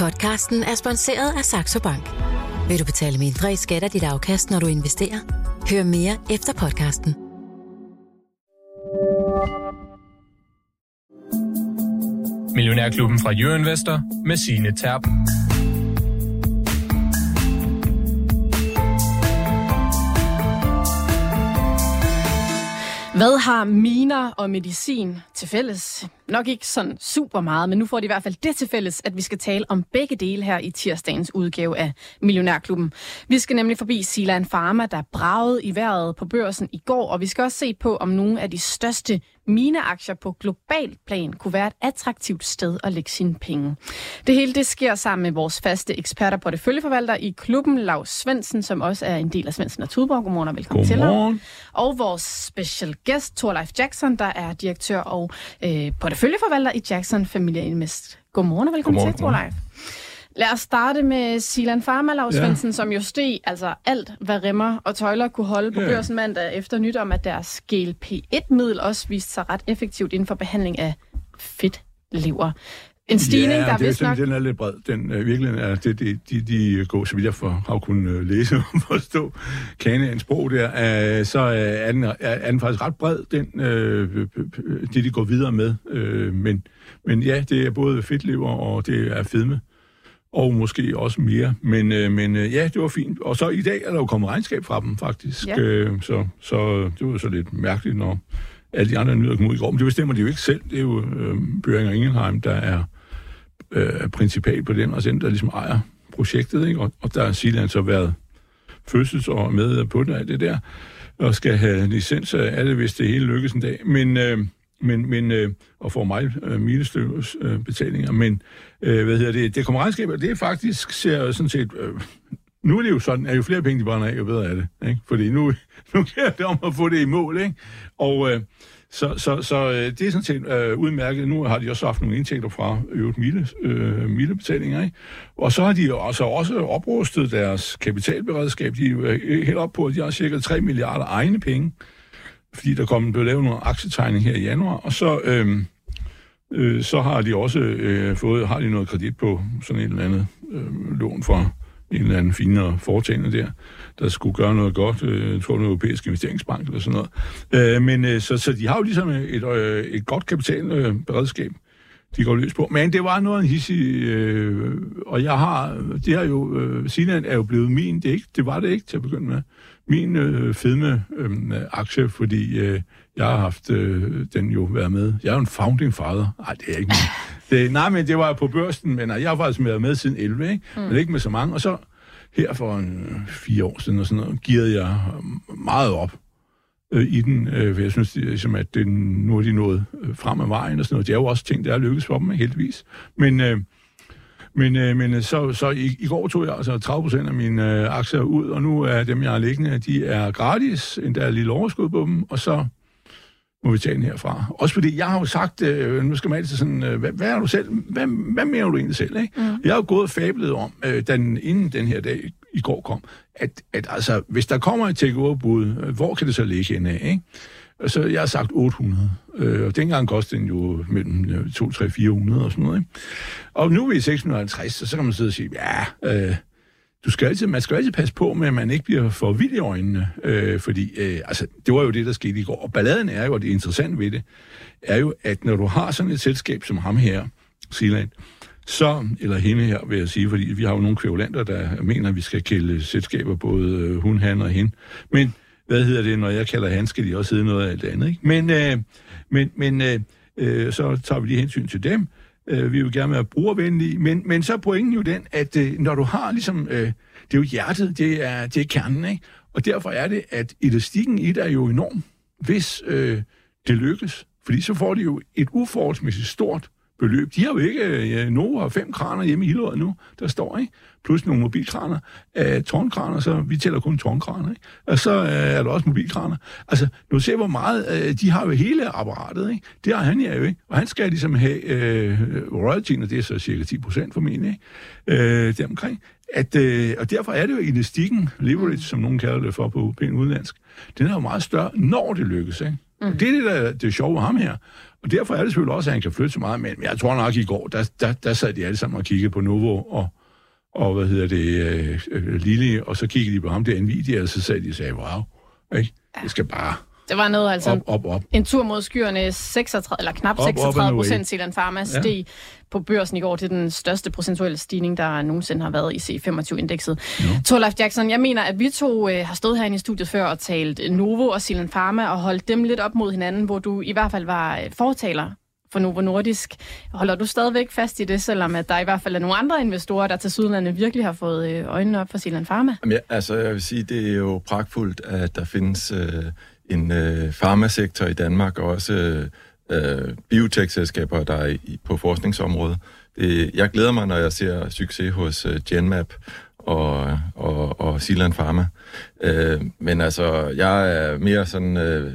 Podcasten er sponsoreret af Saxo Bank. Vil du betale mindre i skat af dit afkast, når du investerer? Hør mere efter podcasten. Millionærklubben fra Jørgen Vester med sine Terp. Hvad har miner og medicin til fælles? Nok ikke sådan super meget, men nu får de i hvert fald det til fælles, at vi skal tale om begge dele her i tirsdagens udgave af Millionærklubben. Vi skal nemlig forbi Silan Pharma, der bragede i vejret på børsen i går, og vi skal også se på, om nogle af de største mineaktier på global plan kunne være et attraktivt sted at lægge sine penge. Det hele det sker sammen med vores faste eksperter på det følgeforvalter i klubben, Lars Svendsen, som også er en del af Svendsen og Tudborg. Godmorgen og velkommen Godmorgen. til. Og vores special guest, Torleif Jackson, der er direktør og øh, på det følgeforvalter i Jackson Familie Invest. Godmorgen og velkommen Godmorgen, til, Torleif. Lad os starte med Silan Pharma, Lars Ja. Svendsen, som jo steg altså alt, hvad remmer og tøjler kunne holde på Ja. børsen mandag efter nyt om, at deres GLP-1-middel også viste sig ret effektivt inden for behandling af fedtlever. En stigning, ja, der er det er vist nok... den er lidt bred. Den øh, virkelig er det, de, de, de går, så vidt jeg for, har kunnet øh, læse og forstå Kanaans sprog der, øh, så øh, er, den, er, er den faktisk ret bred, den, øh, øh, det de går videre med. Øh, men, men ja, det er både fedtlever og det er fedme. Og måske også mere. Men, øh, men øh, ja, det var fint. Og så i dag er der jo kommet regnskab fra dem, faktisk. Ja. Øh, så, så det var så lidt mærkeligt, når alle de andre nyheder kom ud i går. Men det bestemmer de jo ikke selv. Det er jo øh, Børing og Ingenheim, der er øh, principal på den, og altså den, der ligesom ejer projektet, ikke? Og, og der har Silan så været fødselsår med på det, alt det der, og skal have licens af alle, hvis det hele lykkes en dag. Men, øh, men, men øh, og får mig øh, milestøvs øh, betalinger, men øh, hvad hedder det, det kommer regnskaber, det er faktisk, ser jeg sådan set, øh, nu er det jo sådan, at jo flere penge de brænder af, jo bedre er det, ikke? Fordi nu, nu gælder det om at få det i mål, ikke? Og øh, så, så, så øh, det er sådan set øh, udmærket. Nu har de også haft nogle indtægter fra øvrigt mile, øh, milebetalinger, ikke? Og så har de altså også oprustet deres kapitalberedskab. De er øh, helt op på, at de har cirka 3 milliarder egne penge, fordi der kom, blev lavet nogle aktietegning her i januar, og så, øh, øh, så har de også øh, fået, har de noget kredit på sådan et eller andet øh, lån fra en eller anden finere foretagende der, der skulle gøre noget godt, øh, jeg tror, den europæiske investeringsbank eller sådan noget. Øh, men øh, så, så de har jo ligesom øh, et, øh, et godt kapitalberedskab, øh, de går løs på. Men det var noget af en hissig, øh, og jeg har, det har jo, øh, Sinan er jo blevet min, det, ikke, det var det ikke til at begynde med, min øh, fedme øh, aktie, fordi øh, jeg har haft øh, den jo været med. Jeg er jo en founding father. Nej, det er ikke min det, Nej, men det var på børsen, men nej, jeg har faktisk været med siden 11, ikke? Mm. men ikke med så mange. Og så her for en, fire år siden, og sådan noget, gearede jeg meget op øh, i den, øh, for jeg synes, det, ligesom, at det, nu er de nået øh, frem ad vejen og sådan noget. Det er jo også ting, der er lykkes for dem, heldigvis. Men, øh, men, øh, men øh, så, så i, i går tog jeg altså 30 procent af mine øh, aktier ud, og nu er dem, jeg har liggende, de er gratis, endda er lille overskud på dem, og så må vi tage den herfra. Også fordi jeg har jo sagt, øh, nu skal man altid sådan, øh, hvad, hvad er du selv, hvad, hvad mener du egentlig selv, ikke? Mm. Jeg har jo gået og fablet om, øh, den, inden den her dag i går kom, at, at altså, hvis der kommer et takeover-bud, øh, hvor kan det så ligge hen af, ikke? Og Så jeg har sagt 800, øh, og dengang kostede den jo mellem øh, 2, 3, 400 og sådan noget, ikke? Og nu er vi i 650, og så kan man sidde og sige, ja, øh, du skal altid, man skal altid passe på med, at man ikke bliver for vild i øjnene, øh, fordi øh, altså, det var jo det, der skete i går. Og balladen er jo, og det interessante ved det, er jo, at når du har sådan et selskab som ham her, Siland, så, eller hende her, vil jeg sige, fordi vi har jo nogle kvævlanter, der mener, at vi skal kælde selskaber både øh, hun, han og hende. Men hvad hedder det, når jeg kalder han, skal de også hedde noget af alt andet, ikke? Men, øh, men, men øh, øh, så tager vi lige hensyn til dem. Øh, vi vil gerne være brugervenlige, men, men så er pointen jo den, at øh, når du har ligesom, øh, det er jo hjertet, det er, det er kernen, ikke? Og derfor er det, at elastikken i det er jo enorm, hvis øh, det lykkes. Fordi så får de jo et uforholdsmæssigt stort beløb. De har jo ikke, ja, Nova har fem kraner hjemme i Hillerød nu, der står, ikke? Plus nogle mobilkraner. Øh, tårnkraner, så vi tæller kun tårnkraner, ikke? Og så øh, er der også mobilkraner. Altså, nu ser hvor meget, øh, de har jo hele apparatet, ikke? Det har han ja jo, ikke? Og han skal ligesom have øh, royaltyen, og det er så cirka 10 procent formentlig, ikke? Øh, deromkring. At, øh, og derfor er det jo elastikken, leverage, som nogen kalder det for på pænt udenlandsk, den er jo meget større, når det lykkes, ikke? Mm. Det er det, der er det sjove ved ham her. Og derfor er det selvfølgelig også, at han kan flytte så meget, men jeg tror nok i går, der, der, der sad de alle sammen og kiggede på Novo og, og hvad hedder det, øh, øh, Lille, og så kiggede de på ham der Nvidia, og så sagde de og sagde, wow, ikke? det skal bare Det var noget, altså op, op, op. en tur mod skyerne, 36, eller knap Op, op 36 and away. procent Zealand Pharma steg på børsen i går til den største procentuelle stigning, der nogensinde har været i C25-indekset. Torleif Jackson, jeg mener, at vi to øh, har stået herinde i studiet før og talt Novo og Zealand Pharma og holdt dem lidt op mod hinanden, hvor du i hvert fald var øh, fortaler for Novo Nordisk. Holder du stadigvæk fast i det, selvom at der i hvert fald er nogle andre investorer, der til Sydlandet virkelig har fået øh, øjnene op for Zealand Pharma? Jamen, ja, altså, jeg vil sige, det er jo pragtfuldt, at der findes øh, en øh, farmasektor i Danmark, og også øh, øh, biotech-selskaber, der er i, på forskningsområdet. Det, jeg glæder mig, når jeg ser succes hos øh, Genmap og, og, og Silan Pharma. Øh, men altså, jeg er mere sådan... Øh,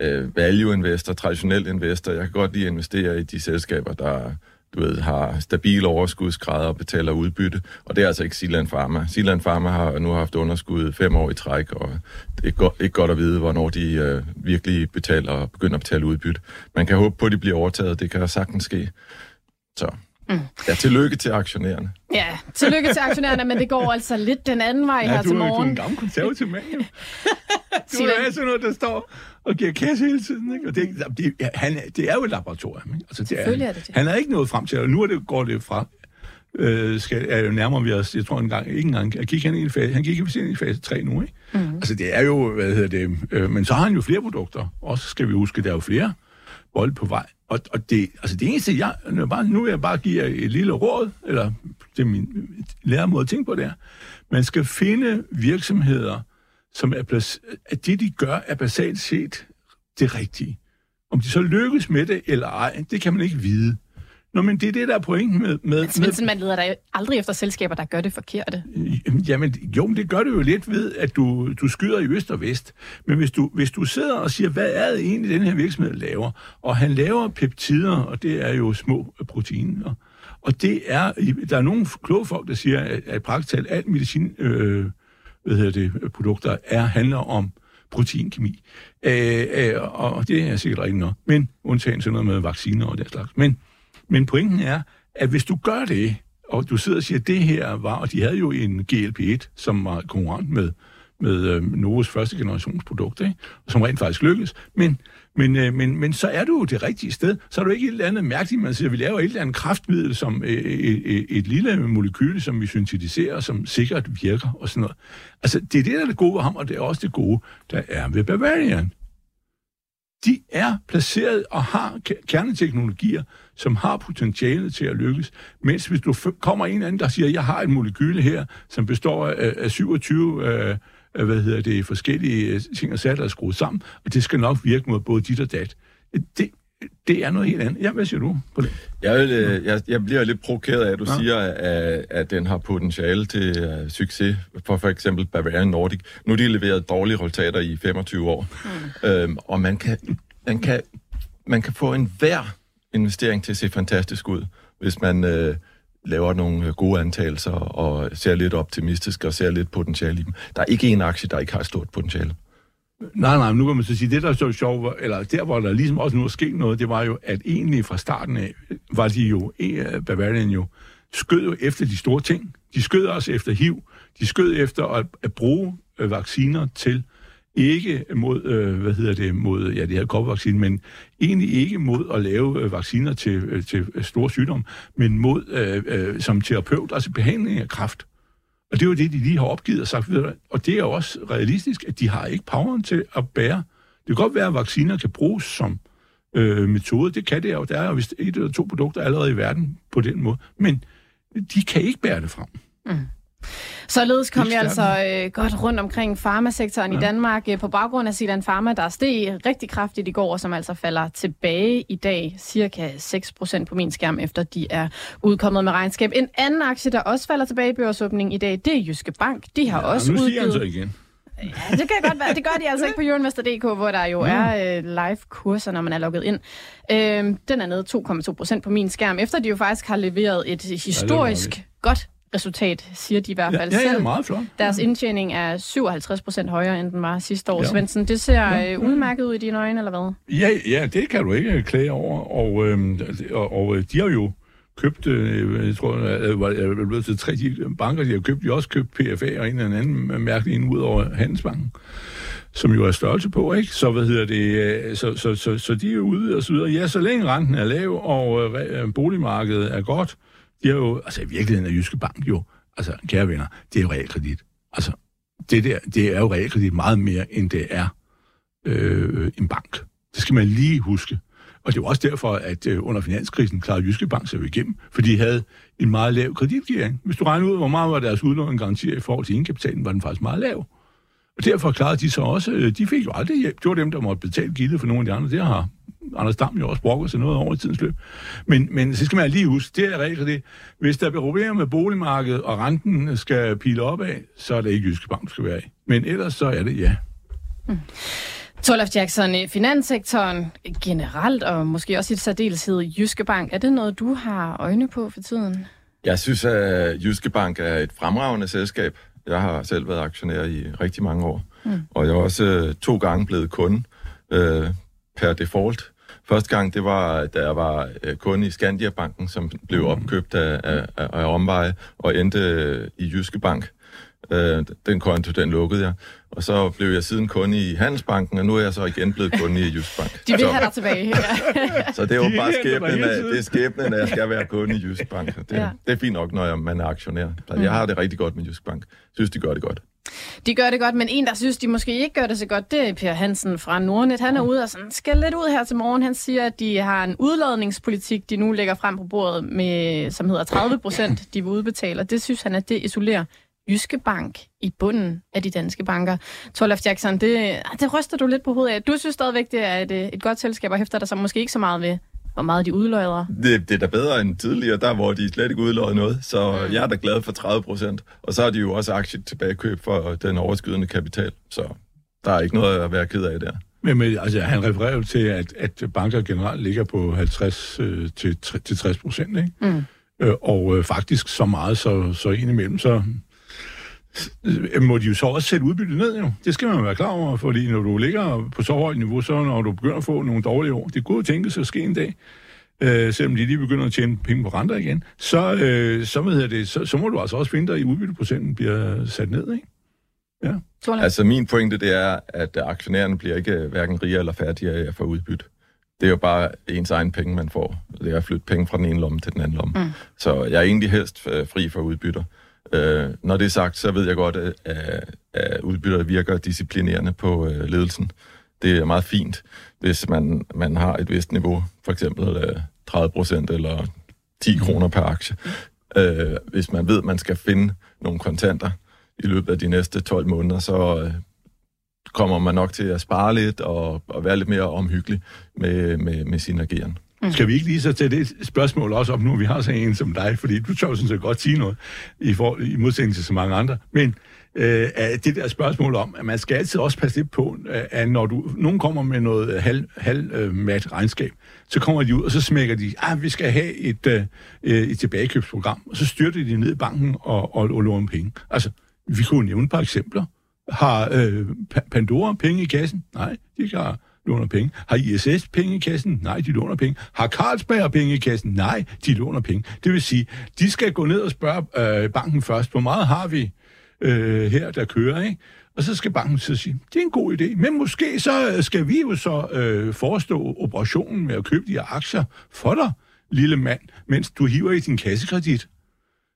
øh, value investor, traditionel investor. Jeg kan godt lide at investere i de selskaber, der du ved, har stabile overskudsgrader og betaler udbytte. Og det er altså ikke Zealand Pharma. Zealand Pharma har nu haft underskud fem år i træk, og det er godt, ikke godt at vide, hvornår de øh, virkelig betaler og begynder at betale udbytte. Man kan håbe på, at de bliver overtaget. Det kan sagtens ske. Så mm. ja, tillykke til aktionærerne. Ja, tillykke til aktionærerne, men det går altså lidt den anden vej her du, til er- du er morgen. en gammel konservativ mand, jo. Du er sådan noget, der står og giver kasse hele tiden, ikke? Og det, det, ja, han, det er jo et laboratorium, ikke? Altså, det er, er det det. Han er ikke nået frem til, og nu er det, går det fra, øh, skal, er jo nærmere vi os, jeg tror en gang, ikke engang, jeg gik han i fase, han gik ind i fase 3 nu, ikke? Mm. Altså, det er jo, hvad hedder det, øh, men så har han jo flere produkter, også skal vi huske, der er jo flere bold på vej. Og, og det, altså det eneste, jeg, nu, er bare, nu vil jeg bare give jer et lille råd, eller det er min læremåde at tænke på det her. Man skal finde virksomheder, som er plac- at det, de gør, er basalt set det rigtige. Om de så lykkes med det eller ej, det kan man ikke vide. Nå, men det er det, der er pointen med... med, med Svendsen, man leder da aldrig efter selskaber, der gør det forkerte. Jamen, jo, men det gør du jo lidt ved, at du, du skyder i øst og vest. Men hvis du, hvis du sidder og siger, hvad er det egentlig, den her virksomhed laver? Og han laver peptider, og det er jo små proteiner. Og det er, der er nogle kloge folk, der siger, at, at praktisk talt alt medicin, øh, hvad hedder det, produkter er, handler om proteinkemi. Øh, øh, og det er sikkert rigtigt nok. Men undtagen sådan noget med vacciner og den slags. Men, men pointen er, at hvis du gør det, og du sidder og siger, at det her var, og de havde jo en GLP-1, som var konkurrent med, med øh, Novos første generations produkt, ikke? som rent faktisk lykkedes. Men, men, øh, men, men så er du jo det rigtige sted. Så er du ikke et eller andet mærkeligt, man siger, vi laver et eller andet kraftmiddel som øh, øh, øh et, et, lille molekyle, som vi syntetiserer, som sikkert virker og sådan noget. Altså, det er det, der er det gode ved ham, og det er også det gode, der er ved Bavarian de er placeret og har kerneteknologier, som har potentiale til at lykkes. Mens hvis du kommer en eller anden, der siger, jeg har et molekyle her, som består af, af 27 øh, hvad hedder det, forskellige øh, ting og sager, der er skruet sammen, og det skal nok virke mod både dit og dat. Det, det er noget helt andet. Ja, hvad siger du på det? Jeg, vil, øh, jeg, jeg bliver lidt provokeret af, at du Ja. ja. siger, at, at den har potentiale til uh, succes for for eksempel Bavarian Nordic. Nu har de leveret dårlige resultater i 25 år. Mm. Øhm, og man kan, man, kan, man kan få en hver investering til at se fantastisk ud, hvis man øh, laver nogle øh, gode antagelser og ser lidt optimistisk og ser lidt potentiale i dem. Der er ikke en aktie, der ikke har et stort potentiale. Nej, nej, nu kan man så sige, det der er så sjovt, eller der hvor der ligesom også nu er sket noget, det var jo, at egentlig fra starten af, var de jo, eh, Bavarian jo, skød jo efter de store ting. De skød også efter HIV. De skød efter at, at bruge øh, vacciner til ikke mod, øh, hvad hedder det, mod, ja, det her koppervaccine, men egentlig ikke mod at lave øh, vacciner til, øh, til øh, store sygdomme, men mod øh, øh, som terapeut, altså behandling af kræft. Og det er jo det, de lige har opgivet og sagt videre. Og det er jo også realistisk, at de har ikke poweren til at bære. Det kan godt være, at vacciner kan bruges som øh, metode. Det kan det jo. Der er jo vist et eller to produkter allerede i verden på den måde. Men de kan ikke bære det frem. Mm. Således kom vi altså øh, godt rundt omkring farmasektoren ja. i Danmark øh, på baggrund af Zealand Pharma, der steg rigtig kraftigt i går, og som altså falder tilbage i dag, cirka 6% på min skærm, efter de er udkommet med regnskab. En anden aktie, der også falder tilbage i børsåbningen i dag, det er Jyske Bank. De har ja, også nu siger han så udgivet... igen. Ja, det kan godt være. Det gør de altså ikke på Euroinvestor.dk, hvor der jo er øh, live-kurser, når man er logget ind. Øhm, den er nede 2,2 procent på min skærm, efter de jo faktisk har leveret et historisk godt resultat, siger de i hvert fald Ja, ja, ja, meget flot. Deres indtjening er 57 procent højere, end den var sidste år. Ja. Svendsen, det ser Ja. ja. udmærket ud i dine øjne, eller hvad? Ja, ja, det kan du ikke klage over. Og, øhm, og, og de har jo købt, øh, jeg tror, øh, var jeg er blevet til tre de banker, de har købt, de har også købt PFA og en eller anden mærkelig en ud over Handelsbanken, som jo er størrelse på, ikke? Så hvad hedder det, øh, så, så, så, så de er ude og så videre. Ja, så længe renten er lav, og øh, øh boligmarkedet er godt, de er jo, altså i virkeligheden er Jyske Bank jo, altså kære venner, det er jo realkredit. Altså, det der, det er jo realkredit meget mere, end det er øh, en bank. Det skal man lige huske. Og det var også derfor, at øh, under finanskrisen klarede Jyske Bank sig jo igennem, fordi de havde en meget lav kreditgivning. Hvis du regner ud, hvor meget var deres udlån garantier i forhold til indkapitalen, var den faktisk meget lav. Og derfor klarede de så også, øh, de fik jo aldrig hjælp. Det var dem, der måtte betale gildet for nogle af de andre. Det har Anders Dam jo også brokket sig noget over i tidens løb. Men, men så skal man lige huske, det er regel det. Hvis der bliver problemer med boligmarkedet, og renten skal pile opad, så er det ikke Jyske Bank, du skal være i. Men ellers så er det ja. Torlef Jackson, i finanssektoren generelt, og måske også i særdeleshed Jyske Bank, er det noget, du har øjne på for tiden? Jeg synes, at Jyske Bank er et fremragende selskab. Jeg har selv været aktionær i rigtig mange år. Mm. Og jeg er også øh, to gange blevet kunde øh, per default. Første gang, det var, da jeg var øh, kunde i Skandia-banken, som blev opkøbt af, af, af, af omveje og endte øh, i Jyske Bank. Øh, den konto, den lukkede jeg. Og så blev jeg siden kunde i Handelsbanken, og nu er jeg så igen blevet kunde i Jysk Bank. De vil så, have dig tilbage. Ja. så det er jo De bare skæbnen af, det er skæbnen af, at jeg skal være kunde i Jysk Bank. Det, Ja. det er fint nok, når jeg, man er aktionær. Så jeg har det rigtig godt med Jysk Bank. synes, de gør det godt. De gør det godt, men en, der synes, de måske ikke gør det så godt, det er Per Hansen fra Nordnet. Han er ude og sådan, skal lidt ud her til morgen. Han siger, at de har en udladningspolitik, de nu lægger frem på bordet, med, som hedder 30 procent, de vil udbetale. Og det synes han, at det isolerer Jyske Bank i bunden af de danske banker. Torlef Jackson, det, det ryster du lidt på hovedet af. Du synes stadigvæk, det er et, øh, et godt selskab, og hæfter dig så måske ikke så meget ved, hvor meget de udløjder. Det, det er da bedre end tidligere, der hvor de slet ikke udløjede noget. Så jeg er da glad for 30 procent. Og så har de jo også aktier tilbagekøb for den overskydende kapital. Så der er ikke noget at være ked af der. Men, men altså, han refererer jo til, at, at banker generelt ligger på 50 øh, til, tre- til 60 procent, ikke? Mm. Øh, og øh, faktisk så meget, så, så indimellem, så må de jo så også sætte udbyttet ned, jo. Det skal man være klar over, fordi når du ligger på så højt niveau, så når du begynder at få nogle dårlige år, det kunne jo tænkes at ske en dag, øh, selvom de lige begynder at tjene penge på renter igen, så, øh, så, hvad hedder det, så, så må du altså også finde dig i udbytteprocenten bliver sat ned, ikke? Torlef? Altså min pointe, det er, at aktionærerne bliver ikke hverken rigere eller fattigere af at få udbytte. Det er jo bare ens egen penge, man får. Det er at flytte penge fra den ene lomme til den anden lomme. Mm. Så jeg er egentlig helst øh, fri for udbytter. Øh, når det er sagt, så ved jeg godt, at, at udbytter virker disciplinerende på øh, ledelsen. Det er meget fint, hvis man, man har et vist niveau, for eksempel øh, 30 procent eller 10 kroner per aktie. Øh, hvis man ved, at man skal finde nogle kontanter i løbet af de næste 12 måneder, så øh, kommer man nok til at spare lidt og, og være lidt mere omhyggelig med, med, med sin Mm. Skal vi ikke lige så tage det spørgsmål også op nu, vi har så en som dig, fordi du tør sådan set godt sige noget i, for, i modsætning til så mange andre. Men øh, det der spørgsmål om, at man skal altid også passe lidt på, øh, at når du, nogen kommer med noget halv, halv øh, mat regnskab, så kommer de ud, og så smækker de, at vi skal have et, øh, øh, et tilbagekøbsprogram, og så styrter de ned i banken og, og, og låner penge. Altså, vi kunne nævne et par eksempler. Har øh, Pandora penge i kassen? Nej, de har låner penge. Har ISS penge i kassen? Nej, de låner penge. Har Carlsberg penge i kassen? Nej, de låner penge. Det vil sige, de skal gå ned og spørge øh, banken først, hvor meget har vi øh, her, der kører, ikke? Og så skal banken så sige, det er en god idé, men måske så øh, skal vi jo så øh, forestå operationen med at købe de her aktier for dig, lille mand, mens du hiver i din kassekredit.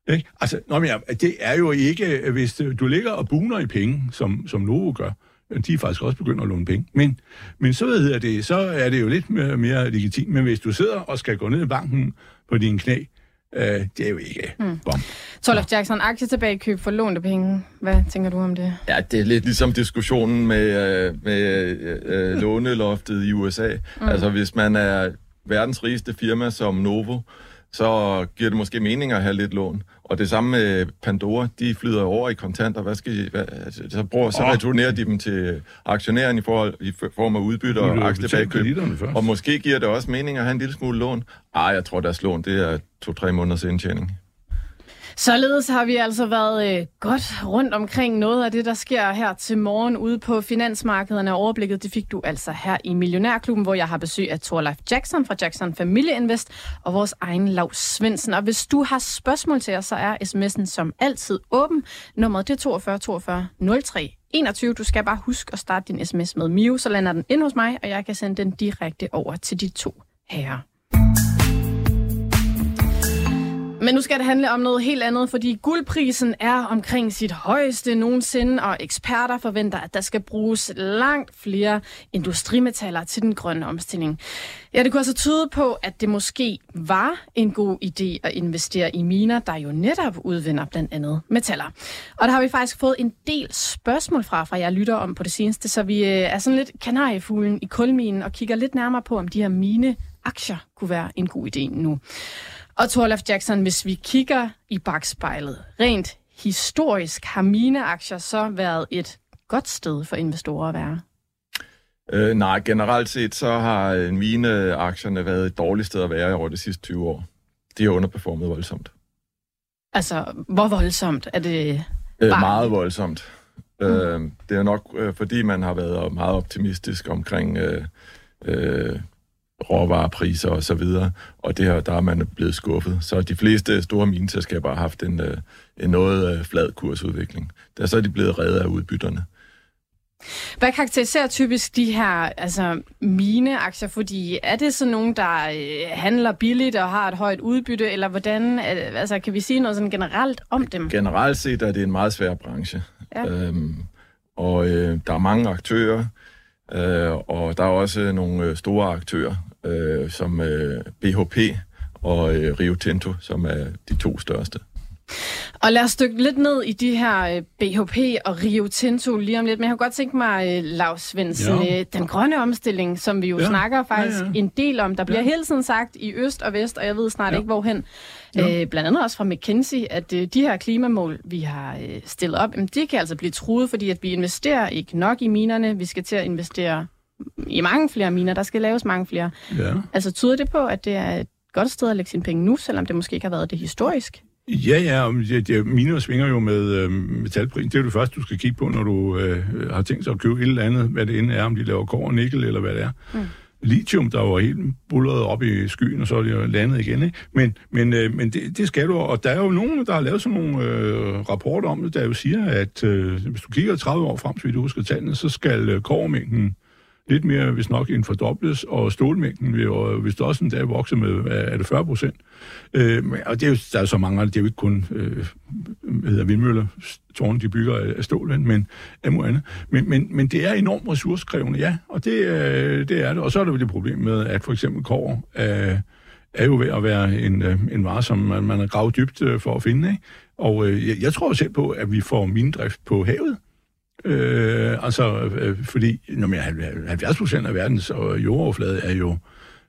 Ikke? Altså, nå, men, det er jo ikke, hvis du ligger og buner i penge, som, som Novo gør, de er faktisk også begyndt at låne penge. Men, men så, ved jeg det, så er det jo lidt mere, mere legitimt. Men hvis du sidder og skal gå ned i banken på dine knæ, øh, det er jo ikke mm. bom. Torlef Jackson, aktietilbagekøb for lånte penge. Hvad tænker du om det? Ja, det er lidt ligesom diskussionen med, øh, med øh, låneloftet i USA. Mm. Altså, hvis man er verdens rigeste firma som Novo, så giver det måske mening at have lidt lån. Og det samme med Pandora, de flyder over i kontanter. Hvad skal de, hvad, altså, så, bruger, så Åh. returnerer de dem til aktionæren i, forhold, i form af udbytte og først. Og måske giver det også mening at have en lille smule lån. Ej, jeg tror, deres lån det er to-tre måneders indtjening. Således har vi altså været øh, godt rundt omkring noget af det, der sker her til morgen ude på finansmarkederne. Overblikket det fik du altså her i Millionærklubben, hvor jeg har besøg af Thorleif Jackson fra Jackson Family Invest og vores egen Lav Svendsen. Og hvis du har spørgsmål til os, så er sms'en som altid åben. Nummeret det er 42 42 03 21. Du skal bare huske at starte din sms med Mio, så lander den ind hos mig, og jeg kan sende den direkte over til de to herrer. Men nu skal det handle om noget helt andet, fordi guldprisen er omkring sit højeste nogensinde, og eksperter forventer, at der skal bruges langt flere industrimetaller til den grønne omstilling. Ja, det kunne altså tyde på, at det måske var en god idé at investere i miner, der jo netop udvinder blandt andet metaller. Og der har vi faktisk fået en del spørgsmål fra, fra jeg lytter om på det seneste, så vi øh, er sådan lidt kanariefuglen i kulminen og kigger lidt nærmere på, om de her mine aktier kunne være en god idé nu. Og Torlef Jackson, hvis vi kigger i bagspejlet, rent historisk har mine aktier så været et godt sted for investorer at være? Øh, nej, generelt set så har øh, mine aktierne været et dårligt sted at være over de sidste 20 år. De har underperformet voldsomt. Altså, hvor voldsomt er det? Øh, meget voldsomt. Mm. Øh, det er nok øh, fordi, man har været meget optimistisk omkring øh, øh, råvarepriser og så videre, og det her, der er man blevet skuffet. Så de fleste store mineselskaber har haft en, øh, en noget øh, flad kursudvikling. Der så er de blevet reddet af udbytterne. Hvad karakteriserer typisk de her altså, mine-aktier? Fordi er det sådan nogen, der øh, handler billigt og har et højt udbytte, eller hvordan, altså, kan vi sige noget sådan generelt om dem? Generelt set er det en meget svær branche. Ja. Øhm, og øh, der er mange aktører, øh, og der er også nogle store aktører, øh, som øh, BHP og øh, Rio Tinto, som er de to største. Og lad os dykke lidt ned i de her øh, BHP og Rio Tinto lige om lidt. Men jeg har godt tænkt mig, øh, Lars Svendsen, ja. Øh, den grønne omstilling, som vi jo ja. snakker faktisk ja, ja. en del om. Der bliver ja. hele tiden sagt i øst og vest, og jeg ved snart ja. ikke hvorhen. Ja. blandt andet også fra McKinsey, at de her klimamål, vi har stillet op, de kan altså blive truet, fordi at vi investerer ikke nok i minerne. Vi skal til at investere i mange flere miner. Der skal laves mange flere. Ja. Altså tyder det på, at det er et godt sted at lægge sine penge nu, selvom det måske ikke har været det historisk? Ja, ja, det, det, miner svinger jo med øh, metalprisen. Det er jo det første, du skal kigge på, når du øh, har tænkt sig at købe et eller andet, hvad det end er, om de laver kår og nikkel, eller hvad det er. Mm. Lithium, der var helt bullet op i skyen, og så er det jo landet igen. Ikke? Men, men, øh, men det, det skal du, og der er jo nogen, der har lavet sådan nogle øh, rapporter om det, der jo siger, at øh, hvis du kigger 30 år frem, så vidt du husker tallene, så skal øh, kårmængden lidt mere, hvis nok, end fordobles, og stålmængden vil jo, hvis det også en dag vokse med, er det 40 procent. Øh, og det er jo, der er så mange, det er jo ikke kun øh, hvad hedder vindmøller, tårne, de bygger af stål, men af andet. Men, men, men det er enormt ressourcekrævende, ja, og det, øh, det er det. Og så er der jo det problem med, at for eksempel kår øh, er jo ved at være en, øh, en vare, som man, man er gravet dybt øh, for at finde. Ikke? Og øh, jeg, jeg tror selv på, at vi får mindrift på havet. Øh, altså, øh, fordi når 70 procent af verdens øh, jordoverflade er jo,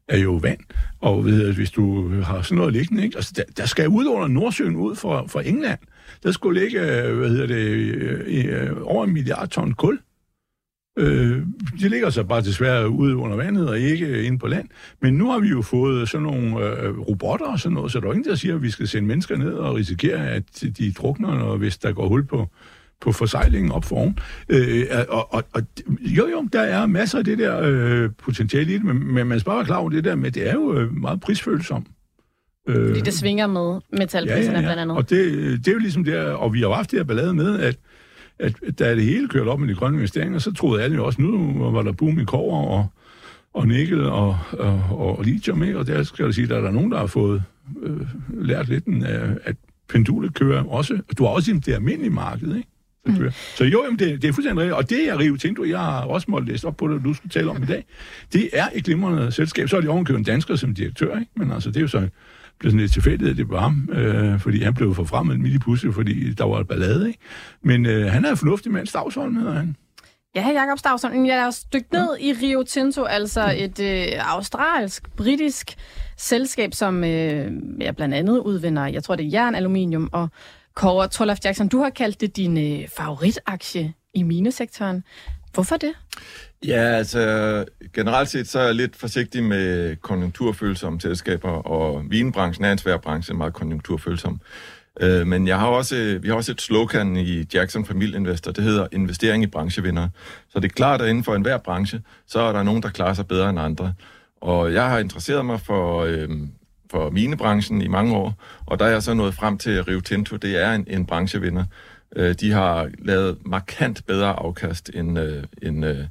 er jo vand. Og ved, hvis du har sådan noget liggende, ikke? Altså, der, der skal ud under Nordsøen ud fra, fra England. Der skulle ligge, øh, hvad hedder det, øh, øh, over en milliard ton kul. Øh, de ligger så bare desværre ude under vandet og ikke inde på land. Men nu har vi jo fået sådan nogle øh, robotter og sådan noget, så der er ingen, der siger, at vi skal sende mennesker ned og risikere, at de drukner, hvis der går hul på, på forsejlingen op foran. Øh, og, og, og, jo, jo, der er masser af det der øh, potentiale i det, men, men man skal bare klar over det der med, det er jo øh, meget prisfølsomt. Øh, Fordi det svinger med metalpriserne ja, ja, ja. blandt andet. Og det, det er jo ligesom der, og vi har jo haft det her ballade med, at, at da det hele kørte op med de grønne investeringer, så troede alle jo også, nu var der boom i kover og, og nikkel og, og, og lithium, ikke? og der skal jeg sige, at der er nogen, der har fået øh, lært lidt, at pendulet kører også. Du har også i det almindelige marked, ikke? Mm. Så jo, jamen, det, det er fuldstændig rigtigt. Og det er Rio Tinto, jeg har også måttet læse op på det, du skulle tale om i dag. Det er et glimrende selskab. Så er de ovenkøbet en dansker som direktør, ikke? Men altså, det er jo så blev sådan lidt tilfældigt, at det var ham, øh, fordi han blev forfremmet midt i pusse, fordi der var et ballade, ikke? Men øh, han er en fornuftig mand, Stavsholm hedder han. Ja, Jakob Stavsholm, jeg er stykket ned ja. i Rio Tinto, altså et øh, australsk, britisk selskab, som øh, ja, blandt andet udvinder, jeg tror det er jern, aluminium og Kåre Trollof Jackson, du har kaldt det din øh, favoritaktie i minesektoren. Hvorfor det? Ja, altså generelt set så er jeg lidt forsigtig med konjunkturfølsomme selskaber, og vinbranchen er en svær branche, meget konjunkturfølsom. Øh, men jeg har også, vi har også et slogan i Jackson Family Investor, det hedder investering i branchevinder. Så det er klart, at inden for enhver branche, så er der nogen, der klarer sig bedre end andre. Og jeg har interesseret mig for, øh, for minebranchen i mange år, og der er jeg så nået frem til, at Rio Tinto, det er en, en branchevinder. Øh, de har lavet markant bedre afkast end, øh, end, øh,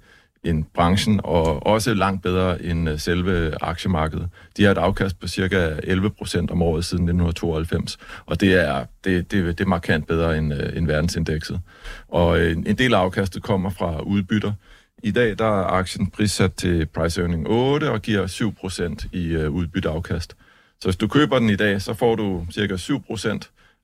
end branchen, og også langt bedre end øh, selve aktiemarkedet. De har et afkast på cirka 11 procent om året siden 1992, og det er, det, det, det er markant bedre end, øh, end verdensindekset. Og øh, en del af afkastet kommer fra udbytter. I dag der er aktien prissat til price earning 8 og giver 7 procent i øh, udbytteafkast. Så hvis du køber den i dag, så får du cirka 7%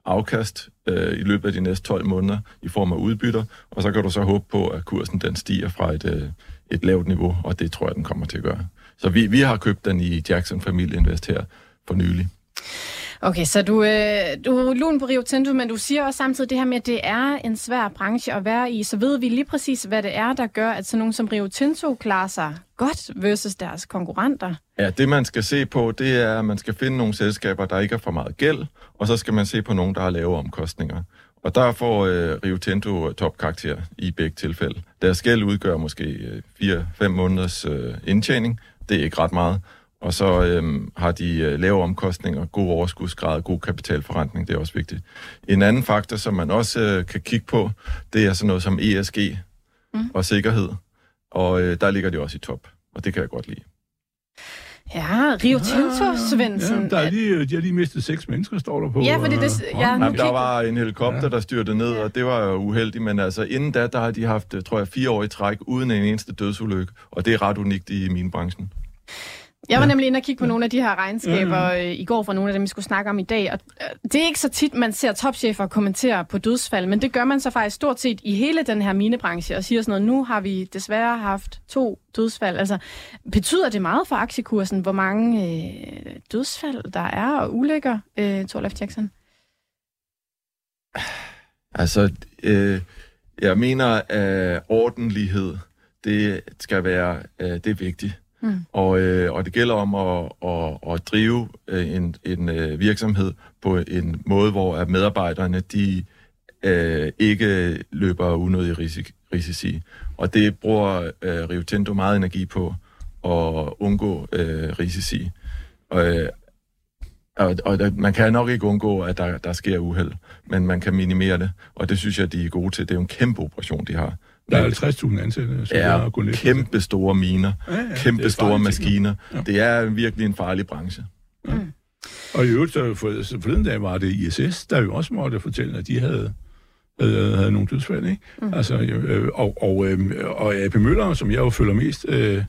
afkast øh, i løbet af de næste 12 måneder i form af udbytter, og så kan du så håbe på, at kursen den stiger fra et, øh, et lavt niveau, og det tror jeg, den kommer til at gøre. Så vi, vi har købt den i Jackson Family Invest her for nylig. Okay, så du, øh, du er lun på Rio Tinto, men du siger også samtidig det her med, at det er en svær branche at være i. Så ved vi lige præcis, hvad det er, der gør, at sådan nogen som Rio Tinto klarer sig godt versus deres konkurrenter? Ja, det man skal se på, det er, at man skal finde nogle selskaber, der ikke har for meget gæld, og så skal man se på nogen, der har lave omkostninger. Og der får øh, Rio Tinto topkarakter i begge tilfælde. Deres gæld udgør måske øh, 4-5 måneders øh, indtjening. Det er ikke ret meget. Og så øhm, har de øh, lave omkostninger, god overskudsgrad, god kapitalforretning, det er også vigtigt. En anden faktor, som man også øh, kan kigge på, det er sådan noget som ESG mm. og sikkerhed. Og øh, der ligger de også i top, og det kan jeg godt lide. Ja, Rio Tinto, Svendsen. Ja, der er lige, de har lige mistet seks mennesker, står der på. Ja, fordi det... Øh, ja, Jamen, der var en helikopter, der styrte ned, og det var jo uheldigt, men altså inden da, der har de haft, tror jeg, fire år i træk, uden en eneste dødsulykke, og det er ret unikt i min branchen. Jeg var ja. nemlig inde og kigge på nogle af de her regnskaber ja. Øh, i går fra nogle af dem, vi skulle snakke om i dag. Og øh, det er ikke så tit, man ser topchefer kommentere på dødsfald, men det gør man så faktisk stort set i hele den her minebranche og siger sådan noget, nu har vi desværre haft to dødsfald. Altså, betyder det meget for aktiekursen, hvor mange øh, dødsfald der er og ulykker, øh, Torleif Jackson? Altså, øh, jeg mener, at ordentlighed, det skal være, øh, det er vigtigt. Mm. Og, øh, og det gælder om at, at, at drive øh, en, en øh, virksomhed på en måde, hvor at medarbejderne de øh, ikke løber unødige risik, risici. Og det bruger øh, Rio Tinto meget energi på at undgå øh, risici. Og, øh, og, og der, man kan nok ikke undgå, at der, der sker uheld, men man kan minimere det, og det synes jeg, de er gode til. Det er jo en kæmpe operation, de har. Der er 50.000 ansatte. Så ja, kæmpe store miner, ja, ja, kæmpe store maskiner. Ja. Det er virkelig en farlig branche. Ja. Mm. Og i øvrigt, så for, så forleden dag var det ISS, der jo også måtte fortælle, at de havde, havde, havde nogle dødsfald, ikke? Mm. Altså, øh, og, og, øh, og AP Møller, som jeg jo følger mest, øh,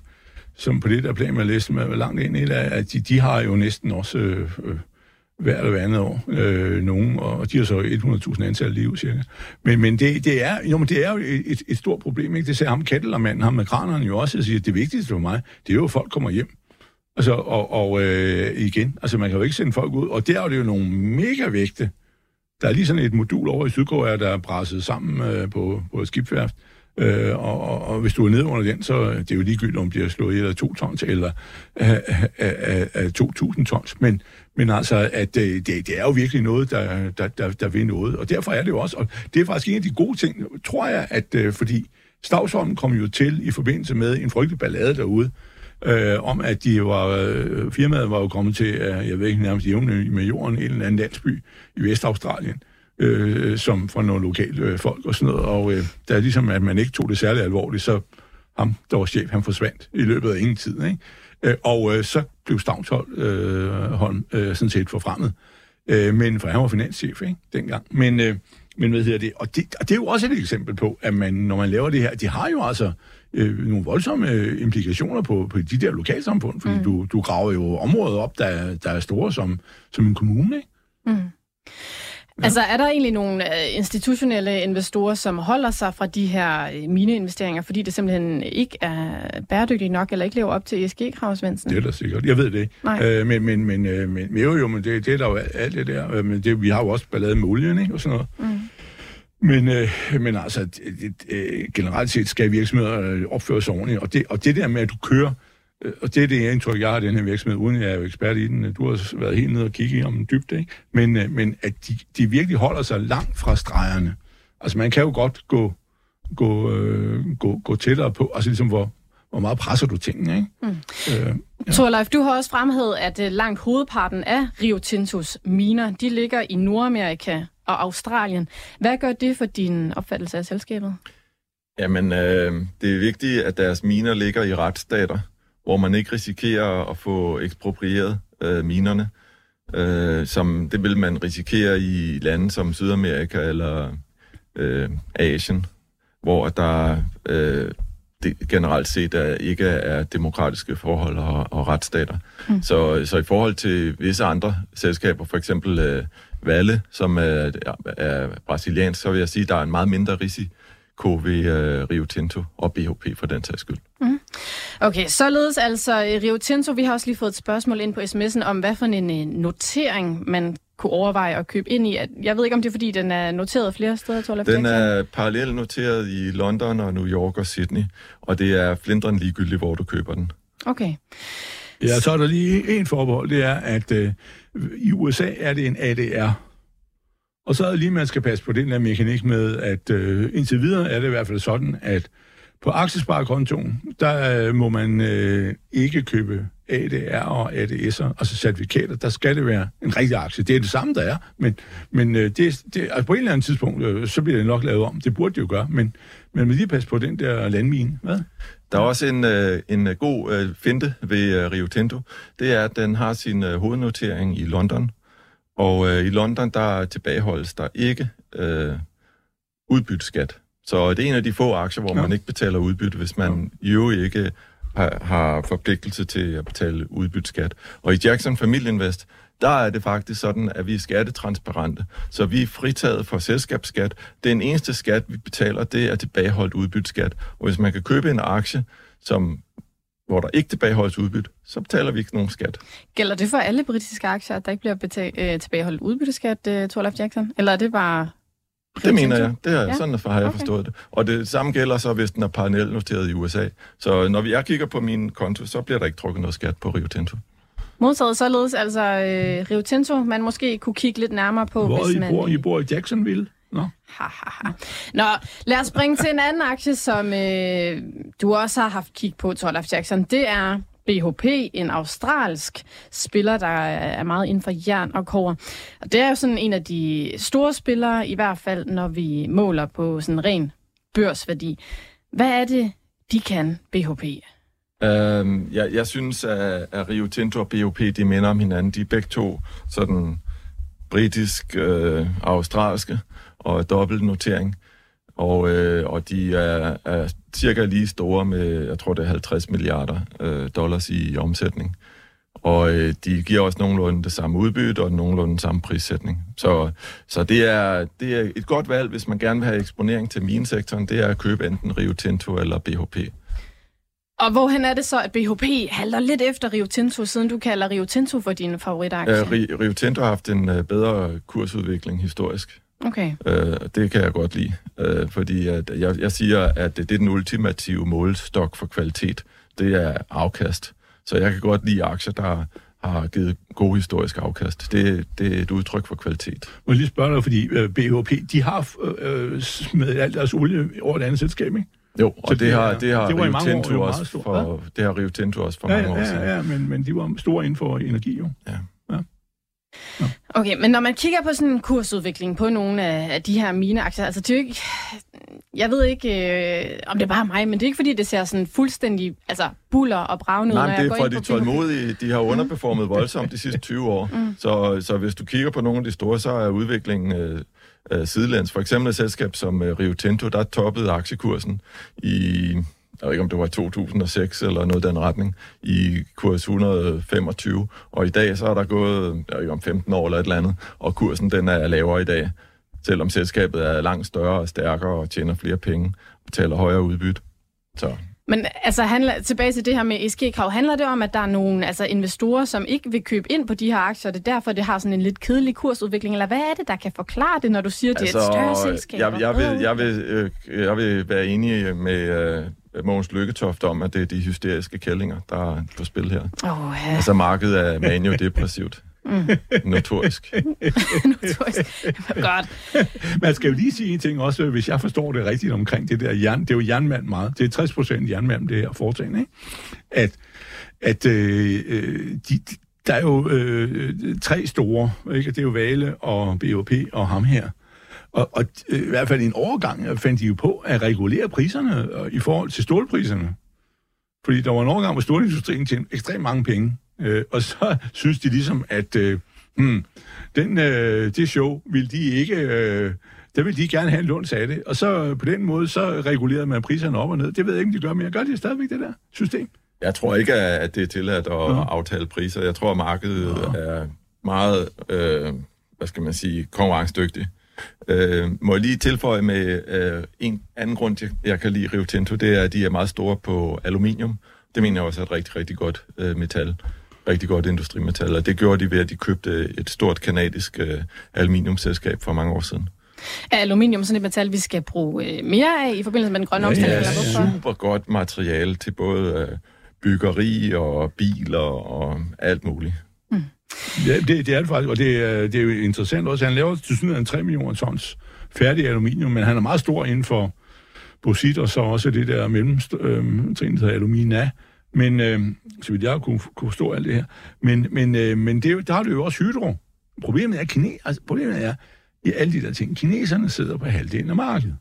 som på det der plan, man læste med langt ind i det, at de, de har jo næsten også... Øh, hver eller andet år, øh, nogen, og de har så 100.000 ansatte liv cirka. Men, men, det, det, er, jo, men det er jo et, et stort problem, ikke? Det sagde ham Kettelermanden, ham med kranerne jo også, og siger, at det vigtigste for mig, det er jo, at folk kommer hjem. Altså, og, og øh, igen, altså man kan jo ikke sende folk ud, og der er det jo nogle mega vægte. Der er lige sådan et modul over i Sydkorea, der er presset sammen øh, på, på et skibsværft, Øh, og, og, og hvis du er nede under den, så det er jo ligegyldigt, om de har slået i, af to tons eller af, af, af 2.000 tons. Men, men altså, at øh, det, det er jo virkelig noget, der, der, der, der vil noget. Og derfor er det jo også, og det er faktisk en af de gode ting, tror jeg, at øh, fordi Stavsholm kom jo til i forbindelse med en frygtelig ballade derude, øh, om at de var, øh, firmaet var jo kommet til, øh, jeg ved ikke nærmest jævne med jorden, en eller anden landsby i Vestaustralien øh, som fra nogle lokale øh, folk og sådan noget. Og øh, der er ligesom, at man ikke tog det særligt alvorligt, så ham, der var chef, han forsvandt i løbet af ingen tid. Ikke? Øh, og øh, så blev Stavnshold øh, Holm, øh, sådan set forfremmet. Øh, men for han var finanschef ikke, dengang. Men, øh, men hvad hedder det? Og, det? og det er jo også et eksempel på, at man, når man laver det her, de har jo altså øh, nogle voldsomme øh, implikationer på, på de der lokalsamfund, fordi mm. du, du graver jo områder op, der, der er store som, som en kommune. Ikke? Mm. Ja. Altså er der egentlig nogle øh, institutionelle investorer, som holder sig fra de her øh, mineinvesteringer, fordi det simpelthen ikke er bæredygtigt nok, eller ikke lever op til ESG-krav, Det er da sikkert. Jeg ved det ikke. Øh, men, men, men, øh, men jo, jo, men det, det er der jo alt det der. Men det, vi har jo også ballade med olien, ikke? Og sådan noget. Mm. Men, øh, men altså, det, det, generelt set skal virksomheder opføre sig ordentligt. Og det, og det der med, at du kører øh, og det er det indtryk, jeg har af den her virksomhed, uden jeg er jo ekspert i den. Du har været helt nede og kigge om den dybde, ikke? Men, øh, men at de, de virkelig holder sig langt fra stregerne. Altså man kan jo godt gå, gå, øh, gå, gå tættere på, altså ligesom hvor, hvor meget presser du tingene, ikke? Mm. Øh, ja. Torleif, du har også fremhævet, at uh, langt hovedparten af Rio Tintos miner, de ligger i Nordamerika og Australien. Hvad gør det for din opfattelse af selskabet? Jamen, øh, det er vigtigt, at deres miner ligger i retsstater, hvor man ikke risikerer at få eksproprieret øh, minerne, øh, som det vil man risikere i lande som Sydamerika eller øh, Asien, hvor der øh, det generelt set er, ikke er demokratiske forhold og, og retsstater. Mm. Så, så i forhold til visse andre selskaber, for eksempel øh, Valle, som er, er brasiliansk, så vil jeg sige, at der er en meget mindre risiko ved øh, Rio Tinto og BHP for den sags skyld. Mm. Okay, således altså Rio Tinto. Vi har også lige fået et spørgsmål ind på sms'en om, hvad for en øh, notering man kunne overveje at købe ind i. Jeg ved ikke, om det er, fordi den er noteret flere steder, Torlef Den er parallelt noteret i London og New York og Sydney, og det er flindren ligegyldigt, hvor du køber den. Okay. Ja, så er der lige en forbehold, det er, at øh, i USA er det en ADR. Og så er det lige, man skal passe på den der mekanik med, at øh, indtil videre er det i hvert fald sådan, at på aktiesparekontoen, der øh, må man øh, ikke købe ADR og ADS'er, altså certifikater, der skal det være en rigtig aktie. Det er det samme, der er, men, men øh, det, det, altså på et eller andet tidspunkt, øh, så bliver det nok lavet om. Det burde det jo gøre, men, men man lige passe på den der landmine. Hvad? Der er også en, øh, en øh, god øh, finte ved øh, Rio Tinto. Det er, at den har sin øh, hovednotering i London. Og øh, i London, der tilbageholdes der ikke øh, udbytteskat. Så det er en af de få aktier, hvor ja. man ikke betaler udbytte, hvis man ja. jo ikke har, har forpligtelse til at betale udbytteskat. Og i Jackson Family Invest, der er det faktisk sådan, at vi er skattetransparente. Så vi er fritaget for selskabsskat. Den eneste skat, vi betaler, det er tilbageholdt udbytteskat. Og hvis man kan købe en aktie, som hvor der ikke tilbageholdes udbytte, så betaler vi ikke nogen skat. Gælder det for alle britiske aktier, at der ikke bliver betal- øh, tilbageholdt udbytteskat, uh, Torlef Jackson? Eller er det bare det mener jeg. Det er ja. sådan, har jeg okay. forstået det. Og det samme gælder så, hvis den er parallelt noteret i USA. Så når jeg kigger på min konto, så bliver der ikke trukket noget skat på Rio Tinto. Modtaget således altså øh, Rio Tinto, man måske kunne kigge lidt nærmere på, Hvor hvis I man... Bor, I bor i Jacksonville? Nå. Ha, ha, ha. Nå, lad os springe til en anden aktie, som øh, du også har haft kig på, Torlaf Jackson. Det er BHP, en australsk spiller, der er meget inden for jern og kover. Og det er jo sådan en af de store spillere, i hvert fald når vi måler på sådan ren børsværdi. Hvad er det, de kan, BHP? Øhm, jeg, jeg synes, at, at Rio Tinto og BHP, de minder om hinanden. De er begge to sådan britisk, øh, australske og dobbelt notering. Og, øh, og de er, er cirka lige store med, jeg tror det er 50 milliarder øh, dollars i omsætning. Og øh, de giver også nogenlunde det samme udbytte og nogenlunde samme prissætning. Så, så det, er, det er et godt valg, hvis man gerne vil have eksponering til minesektoren, det er at købe enten Rio Tinto eller BHP. Og hvorhen er det så, at BHP halter lidt efter Rio Tinto, siden du kalder Rio Tinto for din favoritaktie? Ja, Rio Tinto har haft en uh, bedre kursudvikling historisk. Okay. Øh, det kan jeg godt lide, øh, fordi at jeg, jeg siger, at det er den ultimative målstok for kvalitet. Det er afkast. Så jeg kan godt lide aktier, der har givet god historisk afkast. Det, det er et udtryk for kvalitet. Må jeg lige spørge dig, fordi øh, BHP, de har uh, smidt alt deres olie over et andet selskab, ikke? Jo, og det, det, har, det har det Rio Tinto også for, det har Rio Tinto også for ja, mange år ja, siden. Ja, ja, men, men de var store inden for energi, jo. Ja. Okay, men når man kigger på sådan en kursudvikling på nogle af de her mineaktier, altså det er jo ikke, jeg ved ikke, øh, om det er bare mig, men det er ikke fordi, det ser sådan fuldstændig altså, buller og bravne ud, Nej, når det er for de tålmodige. De har underperformet voldsomt de sidste 20 år. Mm. Så, så hvis du kigger på nogle af de store, så er udviklingen øh, øh, sidelæns. For eksempel et selskab som øh, Rio Tinto, der toppede aktiekursen i jeg ved ikke om det var 2006 eller noget den retning, i kurs 125. Og i dag så er der gået, jeg ved ikke om 15 år eller et eller andet, og kursen den er lavere i dag, selvom selskabet er langt større og stærkere og tjener flere penge, betaler højere udbytte. Så men altså, handler, tilbage til det her med ESG-krav, handler det om, at der er nogle altså, investorer, som ikke vil købe ind på de her aktier, og det er derfor, det har sådan en lidt kedelig kursudvikling, eller hvad er det, der kan forklare det, når du siger, at det altså, er et altså, større selskab? Jeg, jeg, vil, jeg, vil, øh, jeg vil være enig med, øh, Mogens Lykketoft om, at det er de hysteriske kællinger, der er på spil her. Åh, ja. Altså markedet er manio-depressivt. Mm. Notorisk. Notorisk. Godt. Man skal jo lige sige en ting også, hvis jeg forstår det rigtigt omkring det der jern. Det er jo jernmand meget. Det er 60 procent jernmand, det her foretagende, ikke? At, at øh, øh, de, der er jo øh, tre store, ikke? Det er jo Vale og BOP og ham her. Og, og øh, i hvert fald i en overgang fandt de jo på at regulere priserne øh, i forhold til stålpriserne. Fordi der var en overgang, hvor stålindustrien tjente ekstremt mange penge. Øh, og så synes de ligesom, at øh, hmm, den, øh, det show vil de ikke... Øh, der vil de gerne have en lunds af det. Og så på den måde, så regulerede man priserne op og ned. Det ved jeg ikke, om de gør, men jeg gør det stadigvæk, det der system. Jeg tror ikke, at det er tilladt at ja. aftale priser. Jeg tror, at markedet ja. er meget, øh, hvad skal man sige, konkurrencedygtigt. Øh, må jeg lige tilføje med øh, en anden grund, jeg, jeg kan lide Rio Tinto, det er, at de er meget store på aluminium. Det mener jeg også er et rigtig, rigtig godt øh, metal. Rigtig godt industrimetal. Og det gjorde de ved, at de købte et stort kanadisk øh, aluminiumselskab for mange år siden. Er aluminium sådan et metal, vi skal bruge øh, mere af i forbindelse med den grønne Ja, omstilling? det er hvorfor? super godt materiale til både øh, byggeri og biler og alt muligt. Ja, det, det er det faktisk, og det, øh, det er jo interessant også. Han laver til synligheden 3 millioner tons færdig aluminium, men han er meget stor inden for bosit, og så også det der mellemtrin, øhm, øh, der alumina. Men, øh, så vidt jeg kunne, kunne forstå alt det her. Men, men, øh, men det, der har du jo også hydro. Problemet er, kine, altså, problemet er, i alle de der ting, kineserne sidder på halvdelen af markedet.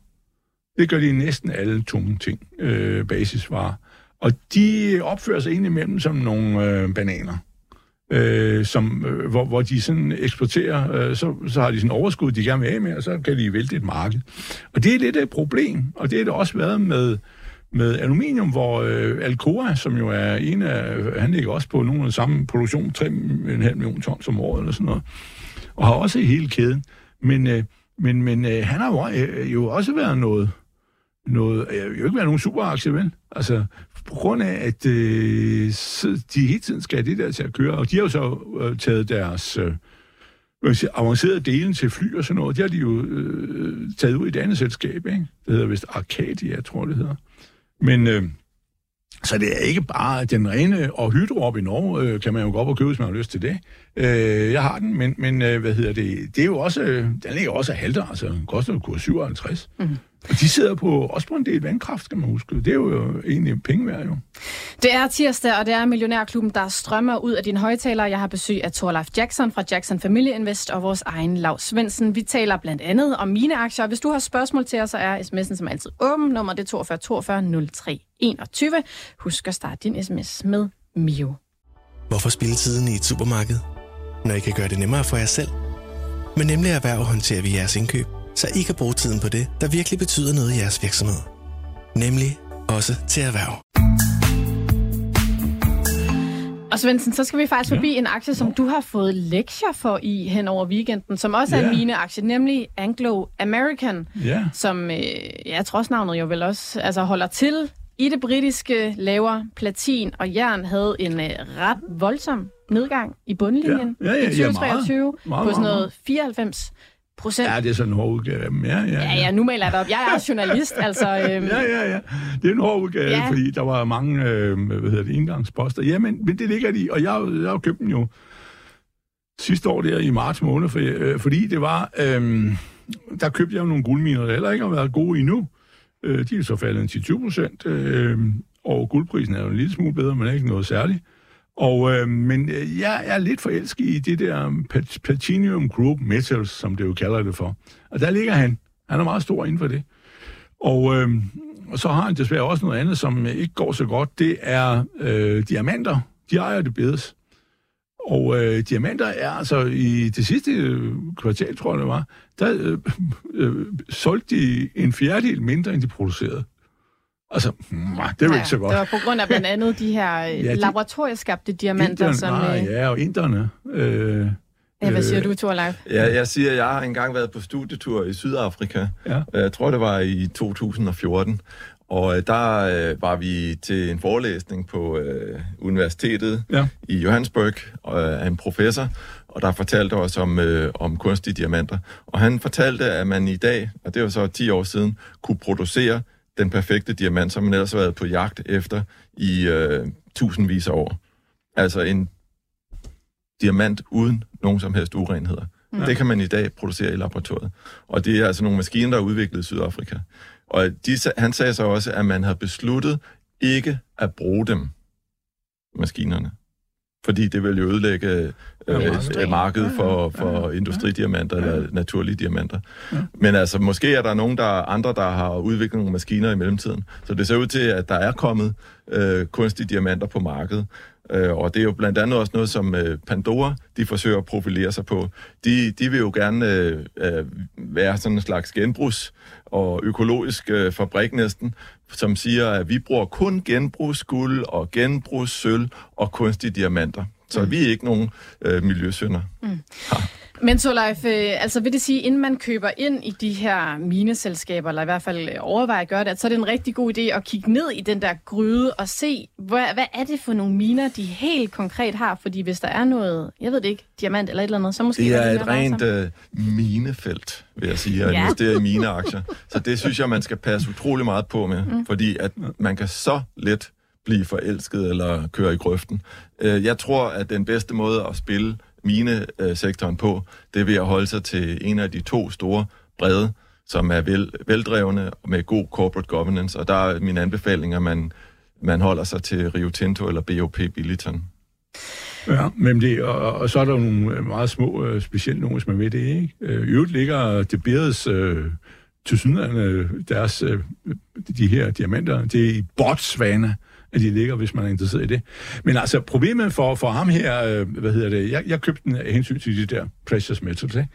Det gør de i næsten alle tunge ting, øh, basisvarer. Og de opfører sig indimellem som nogle øh, bananer øh, som, øh, hvor, hvor de sådan eksporterer, øh, så, så har de sådan overskud, de gerne vil af med, og så kan de vælte et marked. Og det er lidt et problem, og det har det også været med, med aluminium, hvor øh, Alcoa, som jo er en af, han ligger også på nogle af samme produktion, 3,5 millioner tons om året eller sådan noget, og har også hele kæden. Men, øh, men, men øh, han har jo, øh, jo også været noget, noget, jeg vil jo ikke være nogen superaktie, vel? Altså, på grund af, at øh, så de hele tiden skal have det der til at køre, og de har jo så øh, taget deres øh, sige, avancerede dele til fly og sådan noget, de har de jo øh, taget ud i et andet selskab, ikke? Det hedder vist Arcadia, jeg tror det hedder. Men, øh, så det er ikke bare den rene, og Hydro op i Norge øh, kan man jo gå op og købe, hvis man har lyst til det. Øh, jeg har den, men, men øh, hvad hedder det, det er jo også, øh, den ligger også af halter, altså den koster jo kurs 57. Mm. Og de sidder på, også på en del vandkraft, skal man huske. Det er jo egentlig penge værd, jo. Det er tirsdag, og det er Millionærklubben, der strømmer ud af dine højtalere. Jeg har besøg af Torleif Jackson fra Jackson Family Invest og vores egen Lav Svendsen. Vi taler blandt andet om mine aktier. Hvis du har spørgsmål til os, så er sms'en som altid åben. Nummer det er 42 42 03 21. Husk at starte din sms med Mio. Hvorfor spille tiden i et supermarked, når I kan gøre det nemmere for jer selv? Men nemlig erhverv håndterer vi jeres indkøb, så I kan bruge tiden på det, der virkelig betyder noget i jeres virksomhed. Nemlig også til erhverv. Og Svendsen, så skal vi faktisk forbi en aktie, som du har fået lektier for i hen over weekenden, som også er Ja. en mine aktie, nemlig Anglo American, Ja. som, øh, ja, trods navnet jo vel også, altså holder til i det britiske, laver platin og jern, havde en øh, ret voldsom nedgang i bundlinjen Ja, ja, ja, i ja, 2023 meget. Meget, på sådan noget 94 procent. Ja, det er sådan en hård udgave af dem. Ja, ja, Ja, ja, nu maler jeg op. Jeg er også journalist, altså... Øhm, Ja, ja, ja. Det er en hård udgave, Ja. ja. fordi der var mange øh, hvad hedder det, indgangsposter. Ja, men, men det ligger de, og jeg, jeg har købt den jo sidste år der i marts måned, for, øh, fordi det var... Øh, der købte jeg jo nogle guldminer, der heller ikke har været gode endnu. Øh, de er så faldet en 10-20 procent, øh, og guldprisen er jo en lille smule bedre, men ikke noget særligt. Og, øh, men øh, jeg er lidt forelsket i det der um, Platinum Group Metals, som det jo kalder det for. Og der ligger han. Han er meget stor inden for det. Og, øh, og så har han desværre også noget andet, som øh, ikke går så godt. Det er øh, diamanter. De ejer det bedes. Og øh, diamanter er altså i det sidste øh, kvartal, tror jeg det var, der øh, øh, solgte de en fjerdedel mindre, end de producerede. Altså, det er jo ikke så godt. Det var på grund af blandt andet de her ja, de- laboratorieskabte diamanter, Inderne, som... nej, Øh, ja, og inderne. Øh, ja, hvad siger øh, du, Torleif? Ja, jeg siger, jeg har engang været på studietur i Sydafrika. Ja. Jeg tror, det var i 2014. Og øh, der øh, var vi til en forelæsning på øh, universitetet Ja. i Johannesburg øh, af en professor, og der fortalte os om, øh, om kunstige diamanter. Og han fortalte, at man i dag, og det var så 10 år siden, kunne producere den perfekte diamant, som man ellers har været på jagt efter i øh, tusindvis af år. Altså en diamant uden nogen som helst urenheder. Mm. Det kan man i dag producere i laboratoriet. Og det er altså nogle maskiner, der er udviklet i Sydafrika. Og de, han sagde så også, at man havde besluttet ikke at bruge dem, maskinerne. Fordi det vil jo ødelægge øh, ja, markedet for, for ja, industridiamanter ja. eller naturlige diamanter. Ja. Men altså, måske er der nogen, der andre, der har udviklet nogle maskiner i mellemtiden. Så det ser ud til, at der er kommet øh, kunstige diamanter på markedet. Øh, og det er jo blandt andet også noget, som øh, Pandora, de forsøger at profilere sig på. De, de vil jo gerne øh, øh, være sådan en slags genbrugs- og økologisk øh, fabrik næsten, som siger, at vi bruger kun genbrugsguld og genbrugssøl og kunstige diamanter. Så mm. vi er ikke nogen øh, miljøsynder. Mm. Men Leif, øh, altså vil det sige, inden man køber ind i de her mineselskaber, eller i hvert fald øh, overvejer at gøre det, så er det en rigtig god idé at kigge ned i den der gryde og se, hvad, hvad er det for nogle miner, de helt konkret har? Fordi hvis der er noget, jeg ved det ikke, diamant eller et eller andet, så måske... Det er et rent uh, minefelt, vil jeg sige, at ja. investere i mineaktier. Så det synes jeg, man skal passe utrolig meget på med, mm. fordi at man kan så let blive forelsket eller køre i grøften. Jeg tror, at den bedste måde at spille minesektoren øh, på, det vil at holde sig til en af de to store brede, som er vel, veldrevne og med god corporate governance. Og der er min anbefaling, at man, man holder sig til Rio Tinto eller BOP Billiton. Ja, men det, og, og så er der nogle øh, meget små, øh, specielt nogle, som er med det, ikke? I øvrigt ligger De Beers øh, til synligheden deres, øh, de her diamanter, det er i Botswana, at de ligger, hvis man er interesseret i det. Men altså, problemet for, for ham her, øh, hvad hedder det, jeg, jeg købte den af hensyn til de der precious metals, ikke?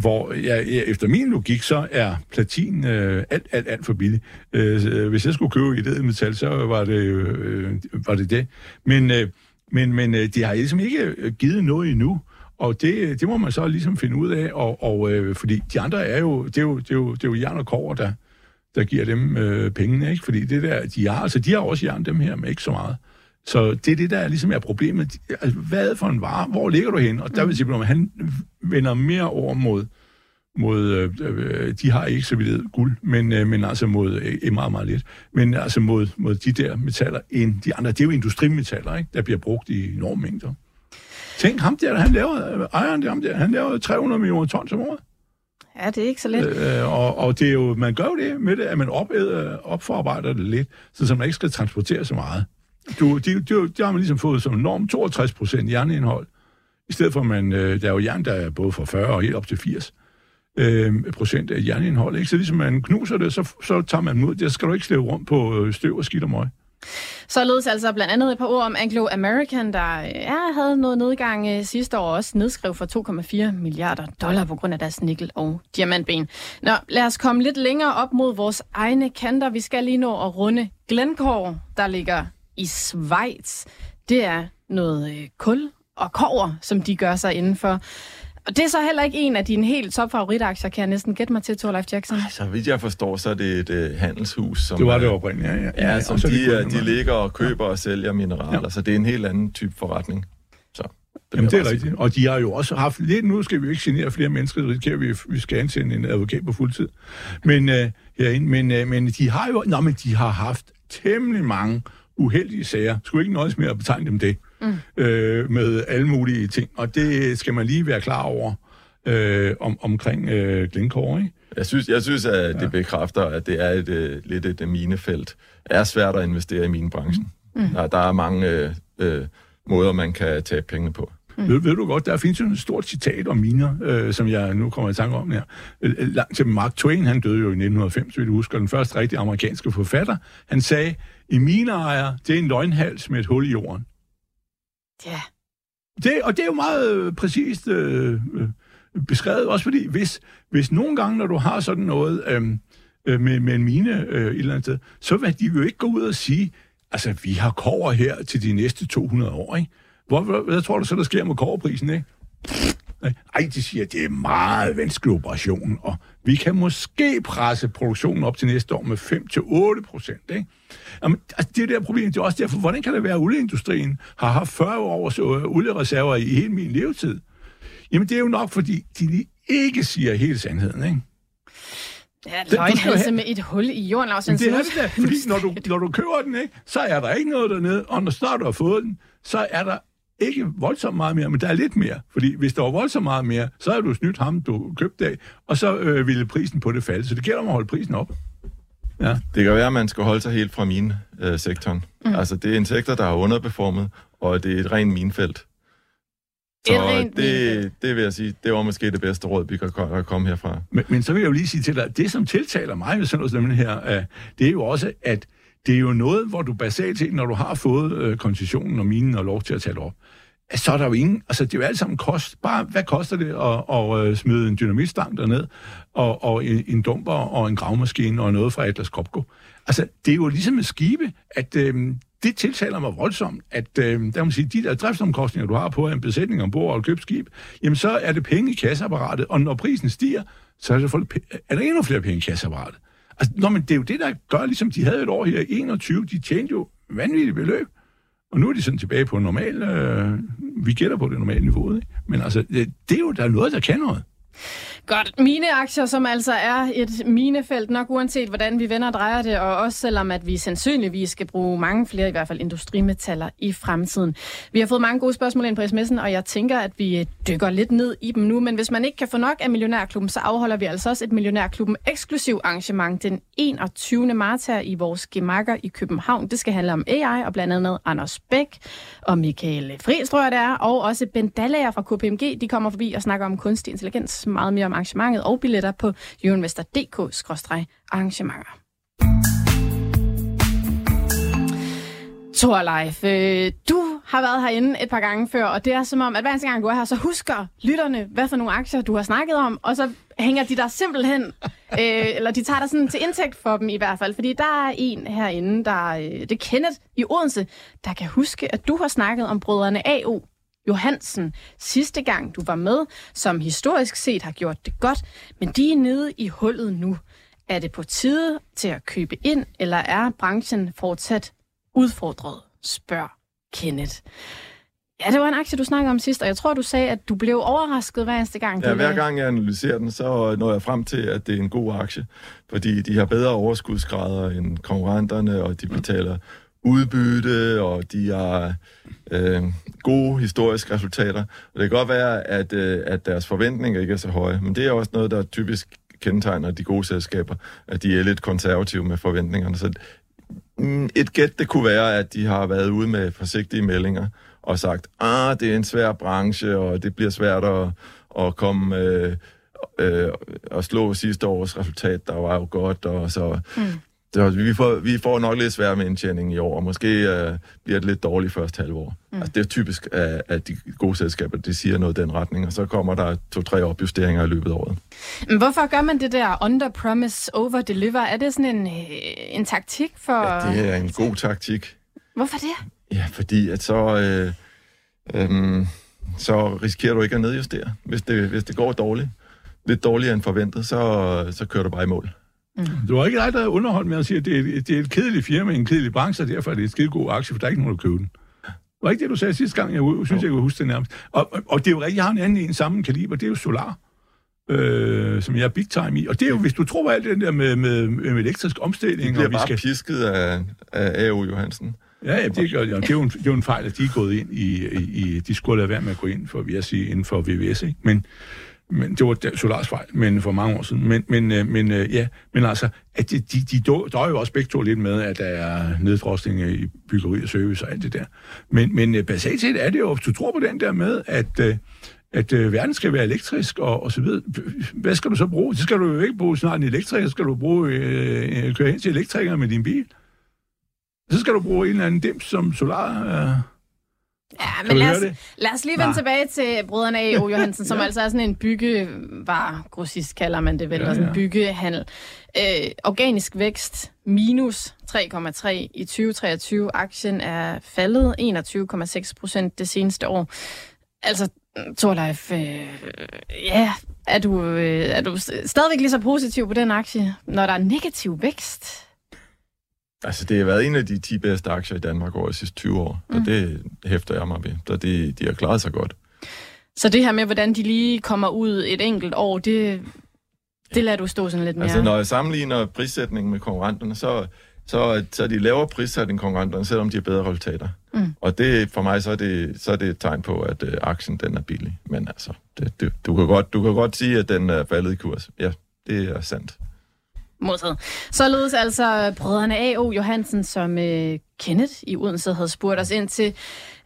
hvor jeg, jeg, efter min logik, så er platin øh, alt, alt, alt for billigt. Øh, øh hvis jeg skulle købe i det metal, så var det, øh, øh, var det det. Men, øh, men, men øh, de har ligesom ikke øh, givet noget endnu. Og det, det må man så ligesom finde ud af, og, og øh, fordi de andre er jo, det er jo, det er jo, det er jo jern og kover, der, der giver dem øh, pengene, ikke? Fordi det der, de har, altså de har også jern, dem her, men ikke så meget. Så det er det, der ligesom er problemet. Altså, hvad for en vare? Hvor ligger du hen? Og der vil sige, at han vender mere over mod, mod øh, øh, de har ikke så vidt guld, men, øh, men altså mod, øh, meget, meget lidt, men altså mod, mod de der metaller end de andre. Det er jo industrimetaller, ikke? der bliver brugt i enorme mængder. Tænk, ham der, han laver, øh, ejeren der, ham der, han laver 300 millioner ton om året. Ja, det er ikke så let. Øh, og, og det er jo, man gør jo det med det, at man opæder, øh, opforarbejder det lidt, så man ikke skal transportere så meget. Du, de, de, de har man ligesom fået som norm 62 procent jernindhold, i stedet for, man, øh, der er jo jern, der er både fra 40 og helt op til 80 øh, procent af jernindhold. Ikke? Så ligesom man knuser det, så, så tager man mod. Der skal du ikke slæve rundt på øh, støv og skidt og møg. Således altså blandt andet et par ord om Anglo-American, der ja, havde noget nedgang øh, sidste år også nedskrev for 2,4 milliarder dollar på grund af deres nikkel- og diamantben. Nå, lad os komme lidt længere op mod vores egne kanter. Vi skal lige nå at runde Glencore, der ligger i Schweiz. Det er noget øh, kul og kover, som de gør sig indenfor. Og det er så heller ikke en af dine helt top favoritaktier, kan jeg næsten gætte mig til, Thorleif Jackson. Så vidt jeg forstår, så er det et uh, handelshus. Som, det var det oprindeligt, ja. Ja, ja, ja som de, de, de ligger og køber og sælger mineraler, ja. så det er en helt anden type forretning. Så, det Jamen, det er rigtigt. Og de har jo også haft lidt, nu skal vi jo ikke genere flere mennesker, det risikerer vi, vi skal ansætte en advokat på fuldtid. Men, uh, herinde, men, uh, men de har jo, nå, men de har haft temmelig mange uheldige sager. Skulle ikke nøjes med at betegne dem det mm. øh, med alle mulige ting. Og det skal man lige være klar over øh, om, omkring øh, Glencore, ikke? Jeg synes, jeg synes, at det ja. bekræfter, at det er et, øh, lidt et minefelt. Det er svært at investere i minebranchen. Mm. Der, der er mange øh, øh, måder, man kan tage penge på. Mm. Ved, ved du godt, der findes jo et stort citat om miner, øh, som jeg nu kommer i tanke om her. Øh, langt til Mark Twain, han døde jo i 1905, så vi husker, den første rigtige amerikanske forfatter. Han sagde, en mineejer, det er en løgnhals med et hul i jorden. Ja. Det, og det er jo meget øh, præcist øh, øh, beskrevet, også fordi hvis, hvis nogle gange, når du har sådan noget øhm, øh, med, med en mine øh, et eller andet sted, så vil de jo ikke gå ud og sige, altså vi har kover her til de næste 200 år, ikke? Hvor, hvad, hvad tror du så, der sker med koverprisen, ikke? Ej, de siger, at det er meget vanskelig operation, og vi kan måske presse produktionen op til næste år med 5-8 procent. Jamen, altså, det er der problem. Det er også derfor, hvordan kan det være, at olieindustrien har haft 40 års øh, oliereserver i hele min levetid? Jamen, det er jo nok, fordi de ikke siger hele sandheden, ikke? Ja, løgnhalse have- med et hul i jorden, Lars det er det da, fordi når du, når du køber den, ikke, så er der ikke noget dernede, og når snart du har fået den, så er der ikke voldsomt meget mere, men der er lidt mere. Fordi hvis der var voldsomt meget mere, så har du snydt ham, du købte af, og så øh, ville prisen på det falde. Så det gælder om at holde prisen op. Ja. Det kan være, at man skal holde sig helt fra mine-sektoren. Øh, sektoren. Mm. Altså, det er en sektor, der er underperformet, og det er et rent minefelt. Det Så et rent minefelt. det, det vil jeg sige, det var måske det bedste råd, vi kan komme herfra. Men, men så vil jeg jo lige sige til dig, det som tiltaler mig ved sådan noget som det her, øh, det er jo også, at det er jo noget, hvor du basalt set, når du har fået øh, koncessionen og minen og lov til at tage det op, så er der jo ingen, altså det er jo alt sammen kost. Bare, hvad koster det at, at, at smide en dynamitstang derned, og, og en, en dumper og en gravmaskine og noget fra Atlas Copco? Altså, det er jo ligesom med skibe, at øh, det tiltaler mig voldsomt, at øh, der må man sige, de der driftsomkostninger, du har på en besætning ombord og et købskib, jamen så er det penge i kasseapparatet, og når prisen stiger, så er, det folk, er der endnu flere penge i kasseapparatet. Altså, nå, men det er jo det, der gør, ligesom de havde et år her i 21, de tjente jo vanvittigt beløb, og nu er de sådan tilbage på normal, øh, vi gætter på det normale niveau, ikke? men altså, det, det er jo, der er noget, der kan noget. Godt. Mine aktier, som altså er et minefelt, nok uanset hvordan vi vender og drejer det, og også selvom at vi sandsynligvis skal bruge mange flere, i hvert fald industrimetaller i fremtiden. Vi har fået mange gode spørgsmål ind på sms'en, og jeg tænker, at vi øh, dykker lidt ned i dem nu. Men hvis man ikke kan få nok af Millionærklubben, så afholder vi altså også et Millionærklubben eksklusiv arrangement den 21. marts her i vores gemakker i København. Det skal handle om AI, og blandt andet Anders Bæk og Michael Friis, tror jeg det er, og også Ben Dallager fra KPMG. De kommer forbi og snakker om kunstig intelligens, meget mere om arrangementet og billetter på euroinvestor.dk-arrangementer. Torleif, øh, du har været herinde et par gange før, og det er som om, at hver eneste gang du er her, så husker lytterne, hvad for nogle aktier du har snakket om, og så hænger de der simpelthen, øh, eller de tager dig sådan til indtægt for dem i hvert fald, fordi der er en herinde, der, øh, det er Kenneth i Odense, der kan huske, at du har snakket om brødrene A.O. Johansen sidste gang du var med, som historisk set har gjort det godt, men de er nede i hullet nu. Er det på tide til at købe ind, eller er branchen fortsat udfordret, spørger Kenneth. Ja, det var en aktie, du snakkede om sidst, og jeg tror, du sagde, at du blev overrasket hver eneste gang. Ja, hver gang jeg analyserer den, så når jeg frem til, at det er en god aktie, fordi de har bedre overskudsgrader end konkurrenterne, og de betaler udbytte, og de har øh, gode historiske resultater. Og det kan godt være, at, øh, at deres forventninger ikke er så høje, men det er også noget, der typisk kendetegner de gode selskaber, at de er lidt konservative med forventningerne. Så mm, et gæt, det kunne være, at de har været ude med forsigtige meldinger og sagt, ah, det er en svær branche, og det bliver svært at, at komme øh, øh, og slå sidste års resultat, der var jo godt, og så... Mm. Så vi får, vi får nok lidt svært med indtjening i år, og måske øh, bliver det lidt dårligt første halvår. Mm. Altså, det er typisk, at, at de gode selskaber, de siger noget i den retning, og så kommer der to-tre opjusteringer i løbet af året. Men hvorfor gør man det der under promise, over deliver? Er det sådan en, øh, en taktik for... Ja, det er en god taktik. Hvorfor det? Ja, fordi at så, øh, øh, så risikerer du ikke at nedjustere, hvis det, hvis det går dårligt. Lidt dårligere end forventet, så, så kører du bare i mål. Det var ikke dig, der underholdt med at sige, at det er, et- det er et kedeligt firma, en kedelig branche, og derfor er det et skide god aktie, for der er ikke nogen, der køber den. Det var ikke det, du sagde sidste gang, jeg synes, jeg kunne huske det nærmest. Og, og, og det er jo rigtigt, jeg har en anden en samme kaliber, det er jo Solar, øh, som jeg er big time i. Og det er jo, hvis du tror på alt det der med, med, med elektrisk omstilling, bliver og vi bare skal... pisket af, af A.O. Johansen. Ja, ja, det, gør, ja, det, er jo en, det er jo en fejl, at de er gået ind i, i, i de skulle lade være med at gå ind for, vil jeg sige, inden for VVS, ikke? Men, men det var Solars fejl, men for mange år siden. Men, men, øh, men øh, ja, men altså, at de, de, de dør, der er jo også begge to lidt med, at der er nedfrostning øh, i byggeri og service og alt det der. Men, men øh, basalt set er det jo, hvis du tror på den der med, at, øh, at øh, verden skal være elektrisk og, og så videre. Hvad skal du så bruge? Så skal du jo ikke bruge snart en elektriker, så skal du bruge, øh, øh køre hen til elektriker med din bil. Så skal du bruge en eller anden dims som solar. Øh. Ja, men lad os, lad os lige vende Nej. tilbage til brødrene A.O. Johansen, som Ja. altså er sådan en byggevaregrossist, kalder man det vel, Ja, ja, sådan ja. byggehandel. Øh, organisk vækst minus 3,3 i 2023. Aktien er faldet 21,6 procent det seneste år. Altså, Torleif, øh, ja, er du, øh, er du stadigvæk lige så positiv på den aktie, når der er negativ vækst? Altså, det har været en af de 10 bedste aktier i Danmark over de sidste 20 år, og det hæfter jeg mig ved. Så de, de har klaret sig godt. Så det her med, hvordan de lige kommer ud et enkelt år, det, Det lader du stå sådan lidt mere. Altså, når jeg sammenligner prissætningen med konkurrenterne, så, så, så de lavere prissat end konkurrenterne, selvom de har bedre resultater. Mm. Og det, for mig, så er det, så er det et tegn på, at øh, aktien den er billig. Men altså, det, det, du, kan godt, du kan godt sige, at den er faldet i kurs. Ja, det er sandt. Modtaget. Således altså brødrene A.O. Johansen, som øh, Kenneth i Odense havde spurgt os ind til.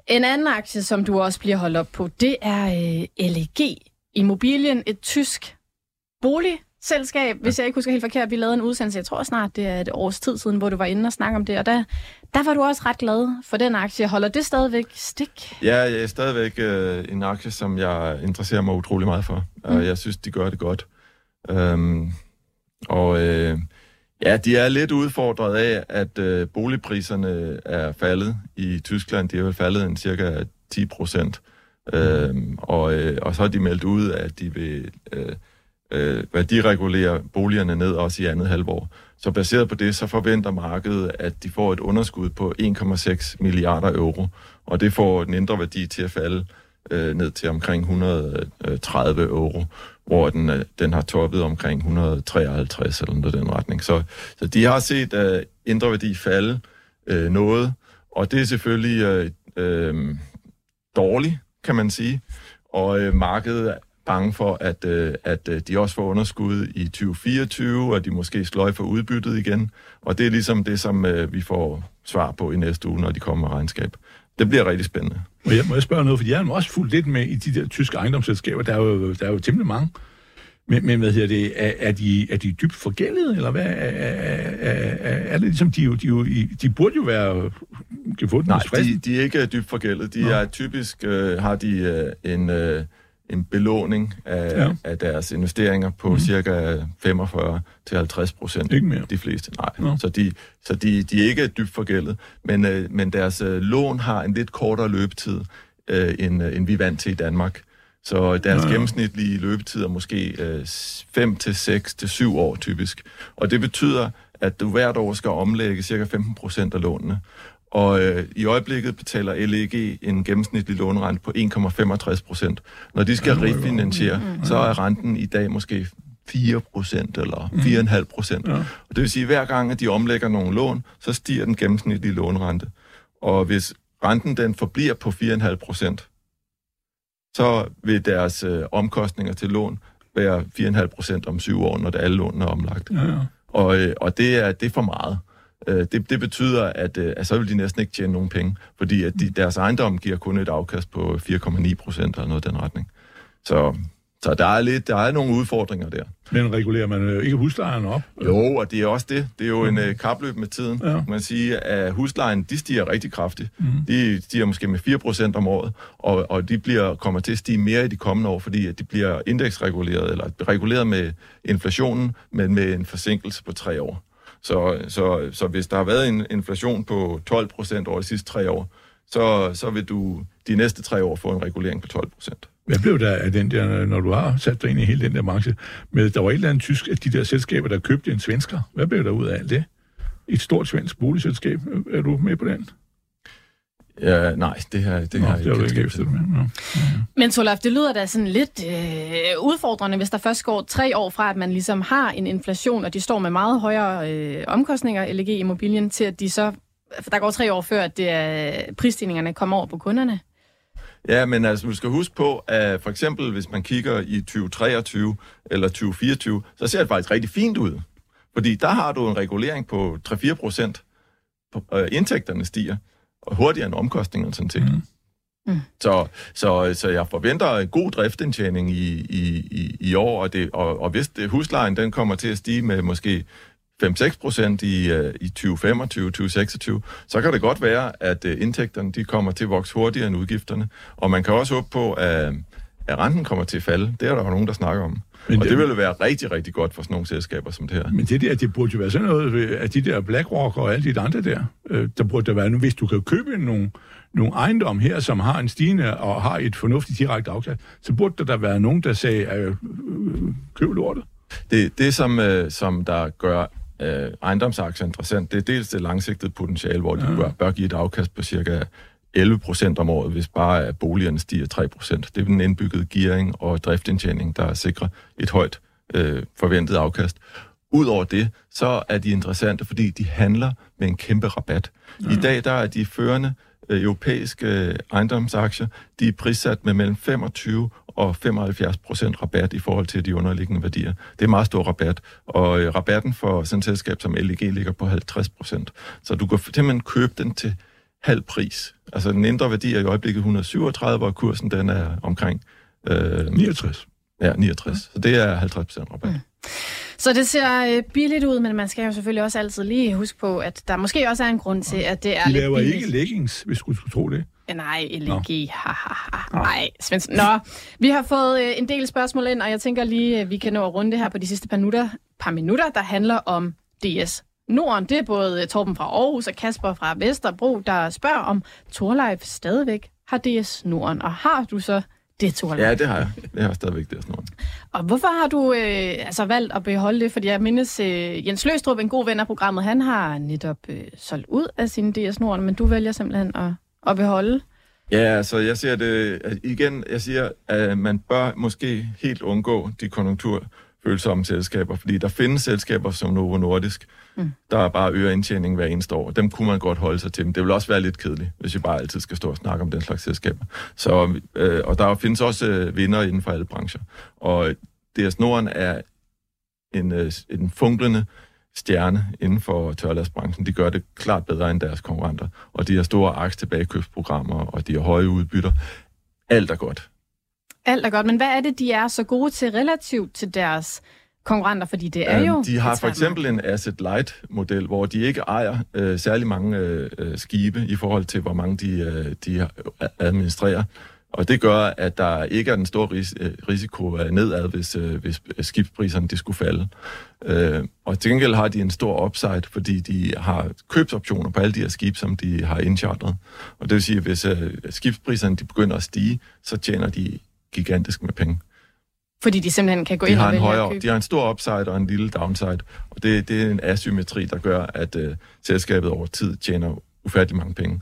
En anden aktie, som du også bliver holdt op på, det er øh, LEG Immobilien, et tysk boligselskab, hvis jeg ikke husker helt forkert. Vi lavede en udsendelse, jeg tror snart, det er et års tid siden, hvor du var inde og snakke om det, og der, der var du også ret glad for den aktie. Holder det stadigvæk stik? Ja, jeg er stadigvæk øh, en aktie, som jeg interesserer mig utrolig meget for. Mm. Og jeg synes, de gør det godt. Øhm, og øh, ja, de er lidt udfordret af, at øh, boligpriserne er faldet i Tyskland. De er vel faldet en cirka 10 procent. Øh, og, øh, og så har de meldt ud, at de vil øh, øh, værdiregulere boligerne ned også i andet halvår. Så baseret på det, så forventer markedet, at de får et underskud på 1,6 milliarder euro, og det får den indre værdi til at falde øh, ned til omkring 130 øh, euro, hvor den, øh, den har toppet omkring 153 eller noget den retning. Så, så de har set øh, indre værdi falde øh, noget, og det er selvfølgelig øh, øh, dårligt, kan man sige. Og øh, markedet er bange for, at, øh, at øh, de også får underskud i 2024, og de måske sløjfer udbyttet igen. Og det er ligesom det, som øh, vi får svar på i næste uge, når de kommer med regnskab. Det bliver rigtig spændende. Må jeg, må jeg spørge noget, for jeg er også fuldt lidt med i de der tyske ejendomsselskaber. Der er jo, der er jo temmelig mange. Men, men hvad hedder det, er, er, de, er de dybt forgældet, eller hvad? Er, er, er, er det ligesom, de, jo, de, jo, de burde jo være gefundet Nej, de, de er ikke dybt forgældet. De Nå. er typisk, øh, har de øh, en, øh, en belåning af, ja. af deres investeringer på mm. cirka 45 til 50 procent. Ikke mere. De fleste, nej. Nå. Så, de, så de, de er ikke dybt forgældet. Men, øh, men deres øh, lån har en lidt kortere løbetid, øh, end, øh, end vi er vant til i Danmark. Så deres ja, ja. gennemsnitlige løbetid er måske 5 øh, til 6 til 7 år typisk. Og det betyder, at du hvert år skal omlægge cirka 15 procent af lånene. Og øh, i øjeblikket betaler LEG en gennemsnitlig lånerente på 1,65 procent. Når de skal ja, refinansiere, mm. så er renten i dag måske 4 procent eller 4,5 mm. procent. Ja. Og det vil sige, at hver gang, at de omlægger nogle lån, så stiger den gennemsnitlige lånerente. Og hvis renten den forbliver på 4,5 procent, så vil deres øh, omkostninger til lån være 4,5 procent om syv år, når det alle lånene er omlagt. Ja, ja. Og, øh, og det, er, det er for meget. Øh, det, det betyder, at, øh, at så vil de næsten ikke tjene nogen penge, fordi at de, deres ejendom giver kun et afkast på 4,9 procent eller noget i den retning. Så, så der er, lidt, der er nogle udfordringer der. Men regulerer man øh, ikke huslejen op? Jo, og det er også det. Det er jo en uh, kapløb med tiden. Ja. Man siger, at huslejen, de stiger rigtig kraftigt. Mm. De stiger måske med 4% om året, og, og de bliver, kommer til at stige mere i de kommende år, fordi at de bliver indeksreguleret, eller reguleret med inflationen, men med en forsinkelse på tre år. Så, så, så hvis der har været en inflation på 12 procent over de sidste tre år, så, så vil du de næste tre år få en regulering på 12 procent. Hvad blev der af den der, når du har sat dig ind i hele den der branche? Med, der var et eller andet tysk at de der selskaber, der købte en svensker. Hvad blev der ud af alt det? Et stort svensk boligselskab. Er du med på den? Ja, nej, det her, det Nå, har du ikke efter med. Ja. Ja. Men Solaf, det lyder da sådan lidt øh, udfordrende, hvis der først går tre år fra, at man ligesom har en inflation, og de står med meget højere øh, omkostninger, LG Immobilien, til at de så, der går tre år før, at det er, prisstigningerne kommer over på kunderne. Ja, men altså, du skal huske på, at for eksempel, hvis man kigger i 2023 eller 2024, så ser det faktisk rigtig fint ud. Fordi der har du en regulering på 3-4 procent. Øh, indtægterne stiger og hurtigere end omkostningerne sådan set. Mm. Mm. Så, så, så jeg forventer en god driftindtjening i, i, i, i år, og, det, og, og hvis det, huslejen den kommer til at stige med måske 5-6 procent i, uh, i 2025, 2026, så kan det godt være, at uh, indtægterne de kommer til at vokse hurtigere end udgifterne. Og man kan også håbe på, at, at renten kommer til at falde. Det er der jo nogen, der snakker om. Men og det, det ville være rigtig, rigtig godt for sådan nogle selskaber som det her. Men det der, det burde jo være sådan noget, at de der BlackRock og alle de andre der, øh, der burde der være, hvis du kan købe nogle, nogle ejendom her, som har en stigende og har et fornuftigt direkte afkast, så burde der, der være nogen, der sagde, øh, øh, køb lortet. Det, det som, øh, som der gør øh, ejendomsaktier interessant, det er dels det langsigtede potentiale, hvor de ja. bør, bør give et afkast på cirka 11 procent om året, hvis bare boligerne stiger 3 procent. Det er den indbyggede gearing og driftindtjening, der sikrer et højt øh, forventet afkast. Udover det, så er de interessante, fordi de handler med en kæmpe rabat. I dag der er de førende øh, europæiske øh, ejendomsaktier, de er prissat med mellem 25 og 75 procent rabat i forhold til de underliggende værdier. Det er meget stor rabat, og øh, rabatten for sådan et selskab som LEG ligger på 50 procent. Så du kan simpelthen købe den til halv pris. Altså den indre værdi er i øjeblikket 137, hvor kursen den er omkring øh, 69. Ja, 69. Så det er 50 procent rabat. Mm. Så det ser øh, billigt ud, men man skal jo selvfølgelig også altid lige huske på, at der måske også er en grund til, at det er De lidt laver billigt. ikke leggings, hvis du skulle tro det. Nej, LG. Nej, Svendsen. Nå, vi har fået øh, en del spørgsmål ind, og jeg tænker lige, at vi kan nå at runde det her på de sidste par minutter, par minutter der handler om DS Norden. Det er både Torben fra Aarhus og Kasper fra Vesterbro, der spørger om Torleif stadigvæk har DS Norden. Og har du så det, Torleif? Ja, det har jeg. Det har jeg stadigvæk DS Norden. Og hvorfor har du øh, altså valgt at beholde det? Fordi jeg mindes, øh, Jens Løstrup, en god ven af programmet, han har netop øh, solgt ud af sin DS Norden, men du vælger simpelthen at, at beholde. Ja, altså jeg siger det igen, jeg siger, at man bør måske helt undgå de konjunkturfølsomme selskaber, fordi der findes selskaber som Novo Nordisk, mm. der bare øger indtjeningen hver eneste år. Dem kunne man godt holde sig til, men det vil også være lidt kedeligt, hvis vi bare altid skal stå og snakke om den slags selskaber. Så, øh, og der findes også øh, vinder inden for alle brancher. Og DS Norden er en, øh, en funklende stjerne inden for tørladsbranchen. De gør det klart bedre end deres konkurrenter, og de har store aktietilbagekøbsprogrammer, og de har høje udbytter. Alt er godt. Alt er godt, men hvad er det, de er så gode til relativt til deres konkurrenter? Fordi det er jo... De har for eksempel en asset-light-model, hvor de ikke ejer øh, særlig mange øh, skibe i forhold til, hvor mange de, øh, de administrerer. Og det gør, at der ikke er den store ris- risiko nedad, hvis, øh, hvis skibspriserne de skulle falde. Øh, og til gengæld har de en stor upside, fordi de har købsoptioner på alle de her skibe, som de har indchartret. Og det vil sige, at hvis øh, skibspriserne de begynder at stige, så tjener de gigantisk med penge. Fordi de simpelthen kan gå de ind har og en højere, købe. De har en stor upside og en lille downside, og det, det er en asymmetri, der gør, at øh, selskabet over tid tjener ufattelig mange penge.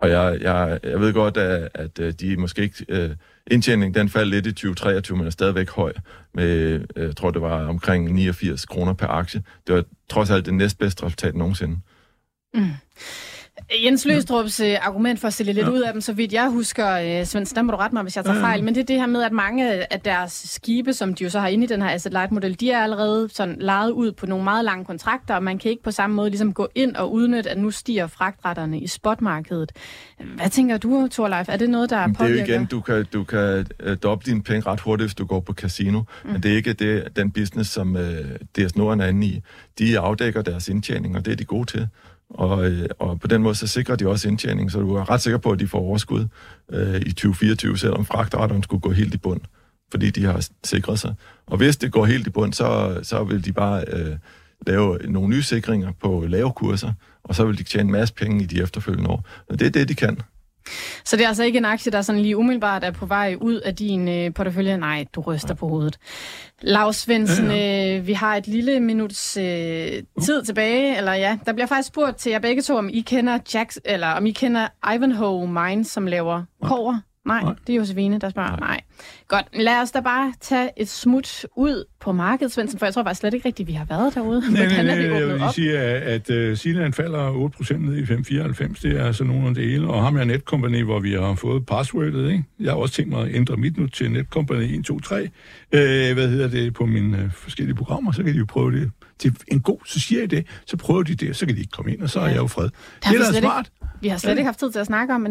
Og jeg, jeg, jeg ved godt, at, at øh, de måske ikke... Øh, indtjeningen den faldt lidt i 2023, men er stadigvæk høj. Med, øh, jeg tror, det var omkring 89 kroner per aktie. Det var trods alt det næstbedste resultat nogensinde. Mm. Jens Løstrups øh, argument for at stille lidt ja. ud af dem, så vidt jeg husker, øh, Svendsen, der må du rette mig, hvis jeg tager ja. fejl, men det er det her med, at mange af deres skibe, som de jo så har inde i den her asset light model, de er allerede sådan lejet ud på nogle meget lange kontrakter, og man kan ikke på samme måde ligesom gå ind og udnytte, at nu stiger fragtretterne i spotmarkedet. Hvad tænker du, Torleif? Er det noget, der påvirker? Det er jo igen, du kan, du kan uh, doble dine penge ret hurtigt, hvis du går på casino, mm. men det er ikke det, den business, som uh, DS Norden er inde i. De afdækker deres indtjening, og det er de gode til. Og, øh, og på den måde så sikrer de også indtjening, så du er ret sikker på, at de får overskud øh, i 2024, selvom fragtretterne skulle gå helt i bund, fordi de har sikret sig. Og hvis det går helt i bund, så, så vil de bare øh, lave nogle nye sikringer på lave kurser, og så vil de tjene en masse penge i de efterfølgende år. Og det er det, de kan. Så det er altså ikke en aktie, der sådan lige umiddelbart er på vej ud af din øh, portefølje? Nej, du ryster ja. på hovedet. Lars Svendsen, ja, ja. Øh, vi har et lille minuts øh, tid tilbage, eller ja, der bliver faktisk spurgt til jer begge to, om I kender Jack, eller om I kender Ivanhoe Mines, som laver kover. Nej, Nej, det er Josefine, der spørger. Nej. Nej. Godt, lad os da bare tage et smut ud på markedet, Svendsen, for jeg tror bare slet ikke rigtigt, vi har været derude. Nej, nej, nej, jeg vil op? sige, at, at uh, Silan falder 8% ned i 594. Det er altså nogle af det hele. Og ham er Netcompany, hvor vi har fået passwordet. Ikke? Jeg har også tænkt mig at ændre mit nu til Netcompany 1, 2, 3. Uh, hvad hedder det på mine uh, forskellige programmer, så kan de jo prøve det til en god, så siger jeg det, så prøver de det, så kan de ikke komme ind, og så ja. er jeg jo fred. Der det er da smart. Ikke, vi har slet ja. ikke haft tid til at snakke om og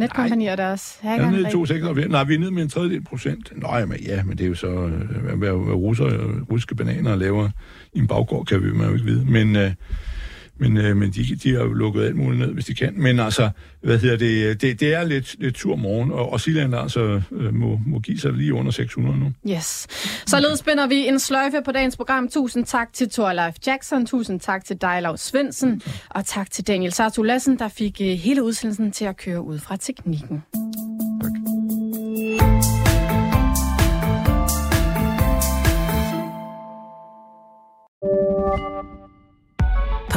deres hacker. Jeg er nede i 2, Nej, vi er nede med en tredjedel procent. Nå, jamen, ja, men det er jo så, hvad, hvad, hvad russer og russiske bananer laver i en baggård, kan vi man jo ikke vide. Men, øh, men, øh, men de, de har jo lukket alt muligt ned, hvis de kan. Men altså, hvad hedder det, det, det er lidt, lidt tur morgen, og, og Silland altså øh, må, må give sig lige under 600 nu. Yes. Således spænder vi en sløjfe på dagens program. Tusind tak til Thorleif Jackson, tusind tak til dig, Lars Svendsen, og tak til Daniel Sartu Lassen, der fik øh, hele udsendelsen til at køre ud fra teknikken. Tak.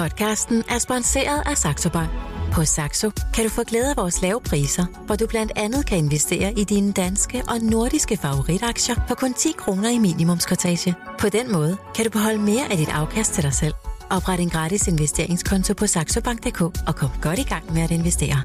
Podcasten er sponsoreret af Saxo Bank. På Saxo kan du få glæde af vores lave priser, hvor du blandt andet kan investere i dine danske og nordiske favoritaktier for kun 10 kroner i minimumskortage. På den måde kan du beholde mere af dit afkast til dig selv. Opret en gratis investeringskonto på saxobank.dk og kom godt i gang med at investere.